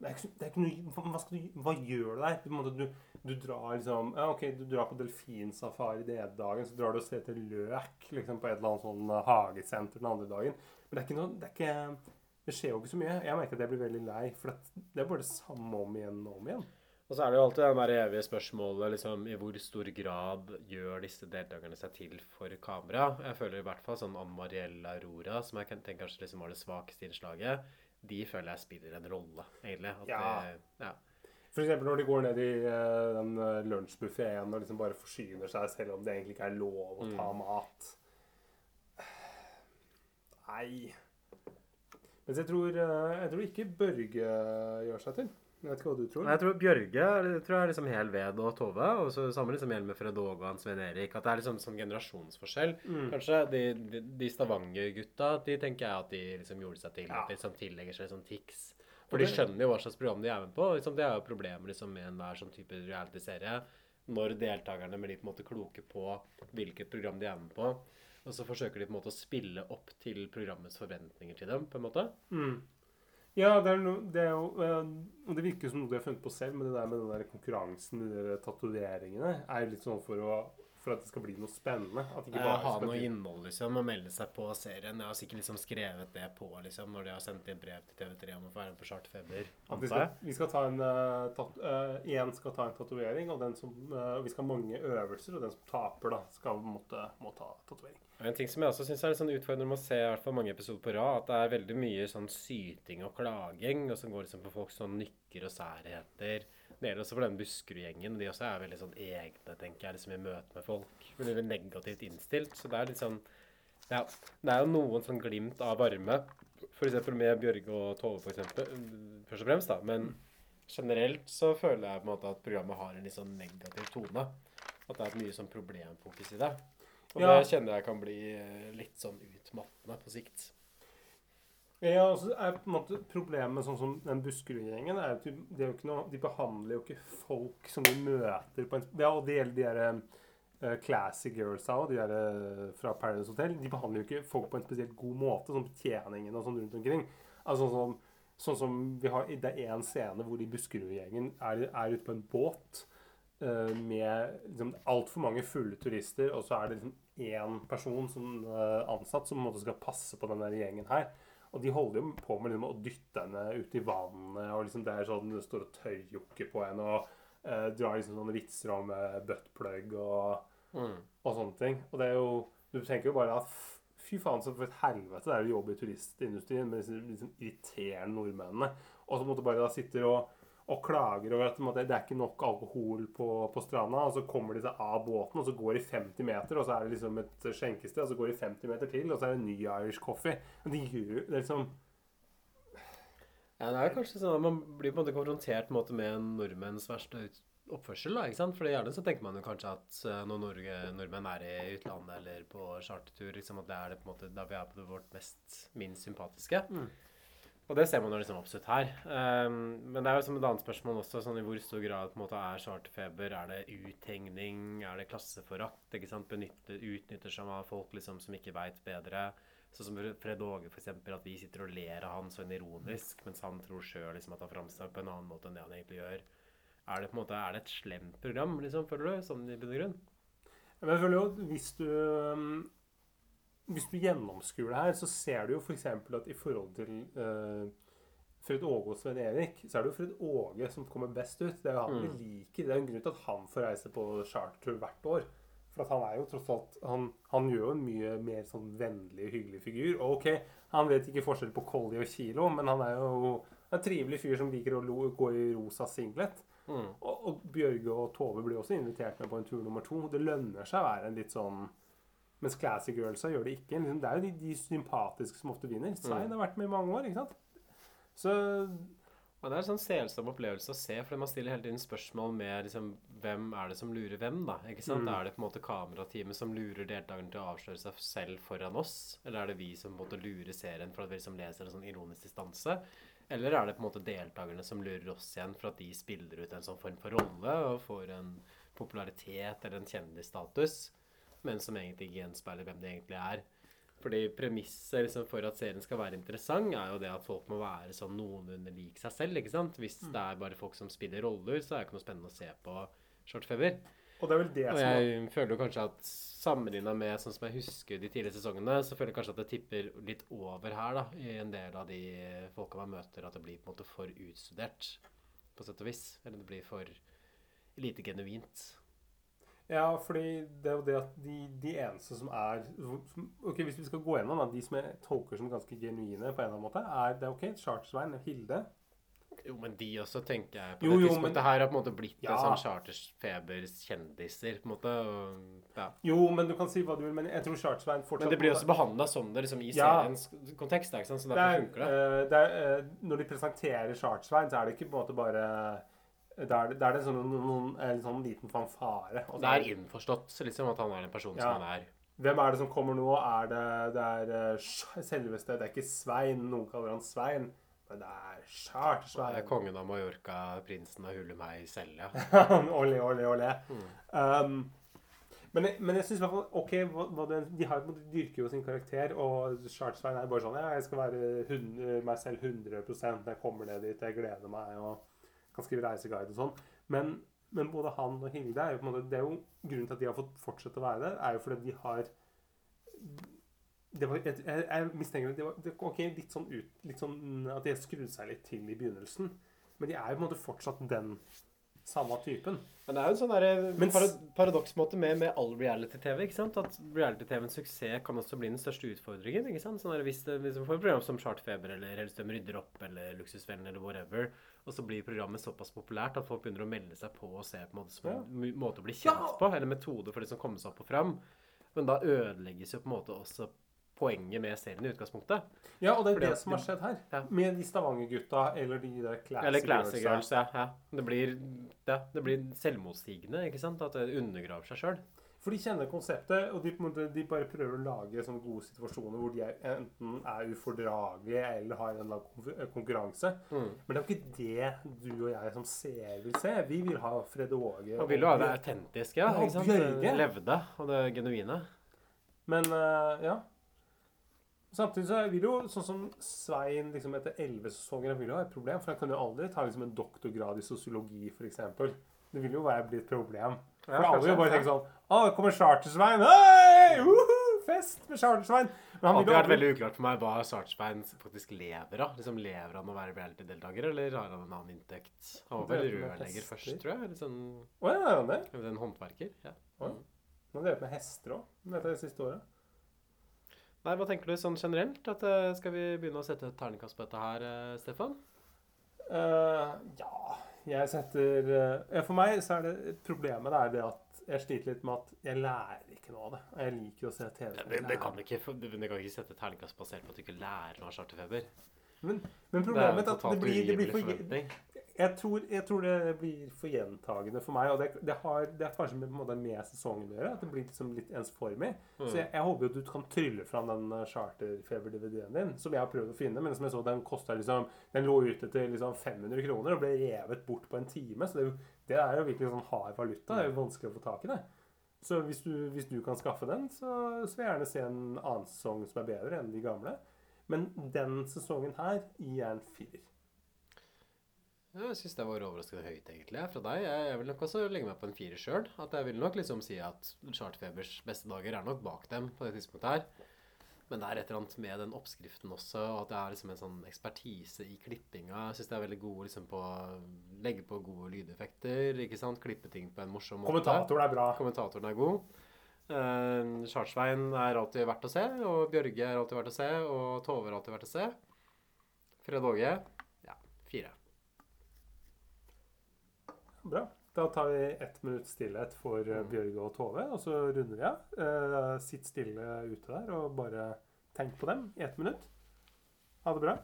det er ikke, det er ikke noe, hva, du, hva gjør du der? Du, på en måte, du, du drar liksom ja, ok, du drar på delfinsafari den ene dagen, så drar du og ser til løk liksom, på et eller annet sånn hagesenter den andre dagen. Men det er ikke noe det, er ikke, det skjer jo ikke så mye. Jeg merker at jeg blir veldig lei, for det, er bare det samme om igjen og om igjen. Og så er det jo alltid det der evige spørsmålet liksom, i hvor stor grad gjør disse deltakerne seg til for kamera. Jeg føler i hvert fall sånn Ann Marielle Aurora, som jeg tenker kanskje liksom var det svakeste innslaget, de føler jeg spiller en rolle, egentlig. Ja. Det, ja. For eksempel når de går ned i eh, den uh, lunsjbuffeen og liksom bare forsyner seg selv om det egentlig ikke er lov å ta Mm. mat. Nei Mens jeg tror, eh, jeg tror ikke Børge gjør seg til. Jeg vet ikke hva du tror. Jeg tror Bjørge jeg tror er liksom hel ved og Tove. Og så samme liksom gjelder med Fred Åge og Svein Erik. At det er liksom sånn generasjonsforskjell. Mm. Kanskje de, de, de Stavanger-gutta de tenker jeg at de liksom gjorde seg til. At de liksom tillegger seg sånn tics. For de skjønner jo hva slags program de er med på. Liksom, det er jo problemet liksom, med enhver sånn type reality-serie. Når deltakerne blir på en måte kloke på hvilket program de er med på. Og så forsøker de på en måte å spille opp til programmets forventninger til dem. på en måte. Mm. Ja, det er, no, det er jo eh, Og det virker som noe de har funnet på selv, men det der med den der konkurransen, de der tatoveringene, er jo litt sånn for, å, for at det skal bli noe spennende. At ikke bare ha noe innhold, liksom, og melde seg på serien. Jeg har sikkert liksom skrevet det på liksom, når de har sendt inn brev til TV3 om å få være med på Chartfeber. At vi skal, vi skal ta en uh, eh, En skal ta en tatovering, og den som, uh, vi skal ha mange øvelser, og den som taper, da, skal måtte, må ta tatovering. En ting som jeg også syns er litt sånn utfordrende med å se i hvert fall mange episoder på rad, at det er veldig mye sånn syting og klaging, og som går liksom på folks sånn nykker og særheter. Det gjelder også for den Buskerud-gjengen. De også er veldig sånn egne, tenker jeg, liksom i møte med folk. Veldig negativt innstilt. Så det er litt sånn ja, Det er jo noen sånn glimt av varme, f.eks. med Bjørge og Tove, for eksempel, først og fremst, da. Men generelt så føler jeg på en måte at programmet har en litt sånn negativ tone. At det er et mye sånn problemfokus i det. Og Ja. det kjenner jeg kan bli eh, litt sånn utmattende på sikt. Ja, og så er på en måte Problemet sånn som den Buskerud-gjengen er at de, er noe, de behandler jo ikke folk som de møter på en Ja, og det gjelder de der eh, classy girlsa òg, de der eh, fra Paradise Hotel. De behandler jo ikke folk på en spesielt god måte, sånn betjeningen og sånn rundt omkring. Altså sånn som, sånn som vi har, Det er én scene hvor de Buskerud-gjengen er, er ute på en båt eh, med liksom, altfor mange fulle turister, og så er det liksom én person som eh, ansatt som skal passe på denne gjengen her. Og de holder jo på med liksom, å dytte henne ut i vannet, og liksom det er sånn det står og tørrjokker på henne, og uh, drar liksom sånne vitser om uh, buttplug og, Mm. og sånne ting. Og det er jo Du tenker jo bare at fy faen, så for et helvete det er å jobbe i turistindustrien med disse liksom, irriterende nordmennene. Og så måtte bare da sitter og og klager over at måte, det er ikke nok alkohol på, på stranda. Og så kommer de seg av båten, og så går de 50 meter, og så er det liksom et skjenkested. Og så går de 50 meter til, og så er det ny Irish coffee. Men de gjør det er liksom Ja, det er kanskje sånn at Man blir på en måte konfrontert på en måte med nordmenns verste oppførsel. da, ikke sant? For gjerne så tenker man jo kanskje at eh, når Norge, nordmenn er i utlandet eller på chartertur, liksom at det er det på en måte da vi er på det vårt mest minst sympatiske. Mm. Og det ser man jo liksom absolutt her. Um, men det er jo som et annet spørsmål også, sånn i hvor stor grad på en måte er charterfeber? Er det uthengning? Er det klasseforakt? ikke sant? Benytte, utnytter seg av folk liksom som ikke veit bedre? Sånn som Fred Åge, eksempel, at vi sitter og ler av han sånn ironisk, mens han tror sjøl liksom, at han framstår på en annen måte enn det han egentlig gjør. Er det på en måte, er det et slemt program, liksom, føler du? Sånn i bunn og grunn? Jeg føler jo at hvis du um, Hvis du gjennomskuer det her, så ser du jo f.eks. at i forhold til uh, Fred Åge og Svein Erik, så er det jo Fred Åge som kommer best ut. Det er jo han Mm. vi liker. Det er jo en grunn til at han får reise på chartertur hvert år. For han er jo tross alt Han, han gjør jo en mye mer sånn vennlig, hyggelig figur. Og ok, han vet ikke forskjell på Collie og Kilo, men han er jo en trivelig fyr som liker å gå i rosa singlet. Mm. Og, og Bjørge og Tove blir også invitert med på en tur nummer to. Det lønner seg å være en litt sånn Mens Classy Girlsa gjør det ikke. Liksom, Det er jo de, de sympatiske som ofte vinner. Svein Mm. har vært med i mange år, ikke sant? Så Og det er en sånn selsom opplevelse å se, for man stiller hele tiden spørsmål med liksom, hvem er det som lurer hvem, da? Ikke sant? Mm. Er det på en måte kamerateamet som lurer deltakerne til å avsløre seg selv foran oss? Eller er det vi som på en måte lurer serien for at vi liksom leser en sånn ironisk distanse? Eller er det på en måte deltakerne som lurer oss igjen for at de spiller ut en sånn form for rolle og får en popularitet eller en kjendisstatus, men som egentlig ikke gjenspeiler hvem de egentlig er? Fordi premisset liksom for at serien skal være interessant, er jo det at folk må være sånn noenlunde lik seg selv. ikke sant? Hvis Mm. det er bare folk som spiller roller, så er det ikke noe spennende å se på Shortfeber. Og det er vel det Og som jeg føler jo kanskje at sammenligna med sånn som jeg husker de tidligere sesongene, så føler jeg kanskje at det tipper litt over her, da, i en del av de folka man møter, at det blir på en måte for utstudert, på sett og vis. Eller det blir for lite genuint. Ja, fordi det er jo det at de, de eneste som er som, Ok, Hvis vi skal gå gjennom da, de som jeg tolker som ganske genuine, på en eller annen måte, er det er ok, Chartersveien, Hilde Jo, men de også, tenker jeg. På Jo, det jo, men- her har på en måte blitt Ja. en sånn charterfeber-kjendiser, på en måte. Og, ja. Jo, men du kan si hva du vil, men jeg tror Chartersveien fortsatt Men det blir også behandla som det liksom, i Ja. seriens kontekst. Ikke sant? Så Det er, funker det. eh, det er, eh, når de presenterer Chartersveien, så er det ikke på en måte bare Da er det, da er det sånn, noen, noen, en sånn liten fanfare. og Det er innforstått liksom, at han er den personen som han er. Hvem er det som kommer nå? Er det, det er eh, selveste Det er ikke Svein. Noen kaller han Svein. Men det er Det Chartersveien. er kongen av Mallorca, prinsen av Hulumhei selv, ja. [laughs] olé, olé, olé. Mm. Um, men, men jeg syns i hvert fall OK, hva, hva det, de, har, de dyrker jo sin karakter, og Chartersveien er bare sånn Ja, jeg skal være 100, meg selv 100 når jeg kommer ned dit, jeg gleder meg og kan skrive reiseguide og sånn. Men, men både han og Hilde er jo på en måte Det er jo grunnen til at de har fått fortsette å være der, er jo fordi de har det var, jeg, jeg, mistenker det var det, ok, litt sånn ut, litt sånn at de har skrudd seg litt til i begynnelsen. Men de er jo på en måte fortsatt den samme typen. Men det er jo en sånn derre parad paradoksmåte med, med all reality-TV. ikke sant? At reality-TVens suksess kan også bli den største utfordringen. ikke sant? Sånn der, hvis, det, hvis man får et program som Chartfeber eller Hellstrøm rydder opp eller Luksusfellen eller whatever, og så blir programmet såpass populært at folk begynner å melde seg på og se på en måte som en mu- måte å bli kjent Ja. på, eller metode for det som kommer seg opp og fram. Men da ødelegges jo på en måte også poenget med serien i utgangspunktet. Ja, og det er Fordi det som har skjedd her. Med de Stavanger-gutta eller de der classy, Eller Classy girlsa. Girls, ja. ja. Det blir, ja, det blir selvmotsigende, ikke sant? At det undergraver seg sjøl. For de kjenner konseptet, og de, de bare prøver å lage sånne gode situasjoner hvor de er, enten er ufordragelige eller har en eller annen konkurranse. Mm. Men det er jo ikke det du og jeg som ser vil se. Vi vil ha Fred Åge Og vil jo ha det autentiske, ja. Ja? Bjørge. Det levde og det genuine. Men uh, ja. Samtidig så vil jo sånn som Svein liksom etter elleve sesonger vil jo ha et problem. For han kan jo aldri ta liksom en doktorgrad i sosiologi, f.eks. Det vil jo være bli et problem. For alle vil jo bare tenke sånn Å, det kommer Chartersvein! Fest med Charter-Svein! Det har alltid vært veldig uklart for meg hva Sartsbein faktisk lever av. Liksom Lever han å være reality-deltaker, eller har han en annen inntekt? Han var vel rørlegger først, tror jeg. Eller sånn Å ja, det? En håndverker. ja. Oi. Han har drevet med hester òg, dette det siste året. Nei, Hva tenker du sånn generelt? At, eh, skal vi begynne å sette et terningkast på dette her, eh, Stefan? Uh, ja Jeg setter ja, For meg så er det problemet det er det at jeg sliter litt med at jeg lærer ikke noe av det. Og jeg liker å se TV. Ja, det, det kan ikke, det, det kan ikke sette et terningkast basert på at du ikke lærer noe av charterfeber. Men, men problemet er at det blir, det blir for. Jeg tror, jeg tror det blir for gjentagende for meg. Og det, det, har, det er kanskje med, måte med sesongen å gjøre. At det blir liksom litt ensformig. Mm. Så jeg, jeg håper jo at du kan trylle fram den eh, charterfeber-DVD-en din, som jeg har prøvd å finne. Men som jeg så, den kosta liksom Den lå ute til liksom 500 kroner og ble revet bort på en time. Så det, det er jo virkelig sånn hard valuta. Det er jo vanskelig å få tak i det. Så hvis du, hvis du kan skaffe den, så, så vil jeg gjerne se en annen sesong som er bedre enn de gamle. Men den sesongen her gir jeg en firer. Ja, Jeg syns det var overraskende høyt, egentlig, fra deg. Jeg, jeg vil nok også legge meg på en firer sjøl. At jeg vil nok liksom si at Chartfebers beste dager er nok bak dem på det tidspunktet her. Men det er et eller annet med den oppskriften også, og at det er liksom en sånn ekspertise i klippinga. Jeg syns de er veldig gode liksom på å legge på gode lydeffekter, ikke sant? Klippe ting på en morsom måte. Kommentatoren er bra. Kommentatoren er god. Uh, Chartsveien er alltid verdt å se, og Bjørge er alltid verdt å se, og Tove er alltid verdt å se. Fred Åge ja, fire. Bra. Da tar vi ett minutts stillhet for eh, Bjørge og Tove, og så runder vi av. Eh, sitt stille ute der og bare tenk på dem i ett minutt. Ha det bra.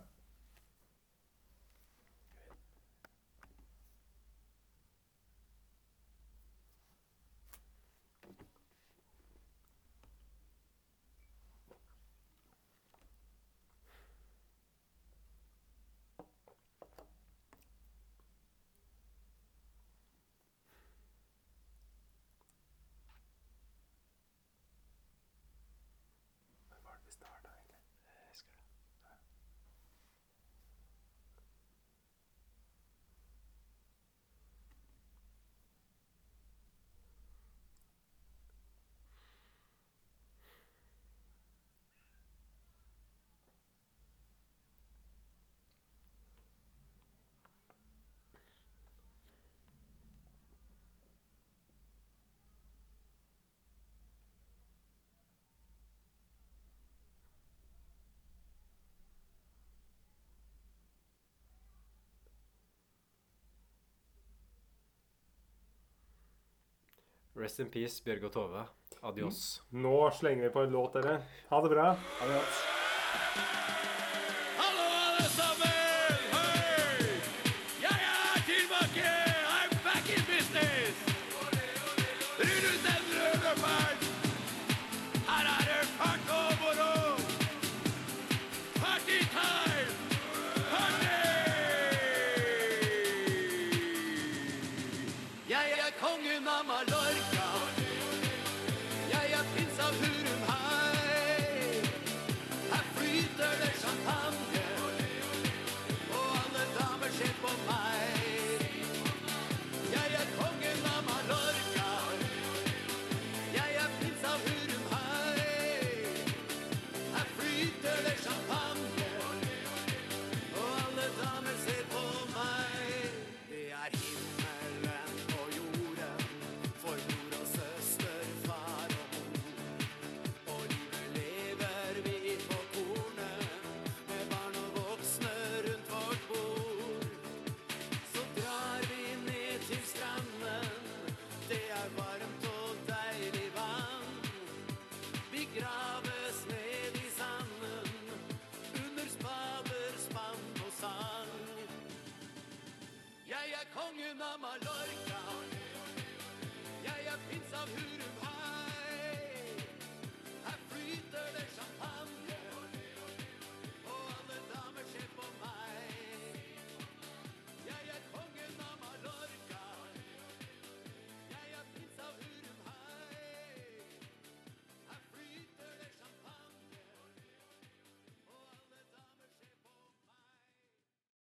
Rest in peace, Bjørge og Tove. Adios. Nå slenger vi på en låt, dere. Ha det bra. Adios. love who to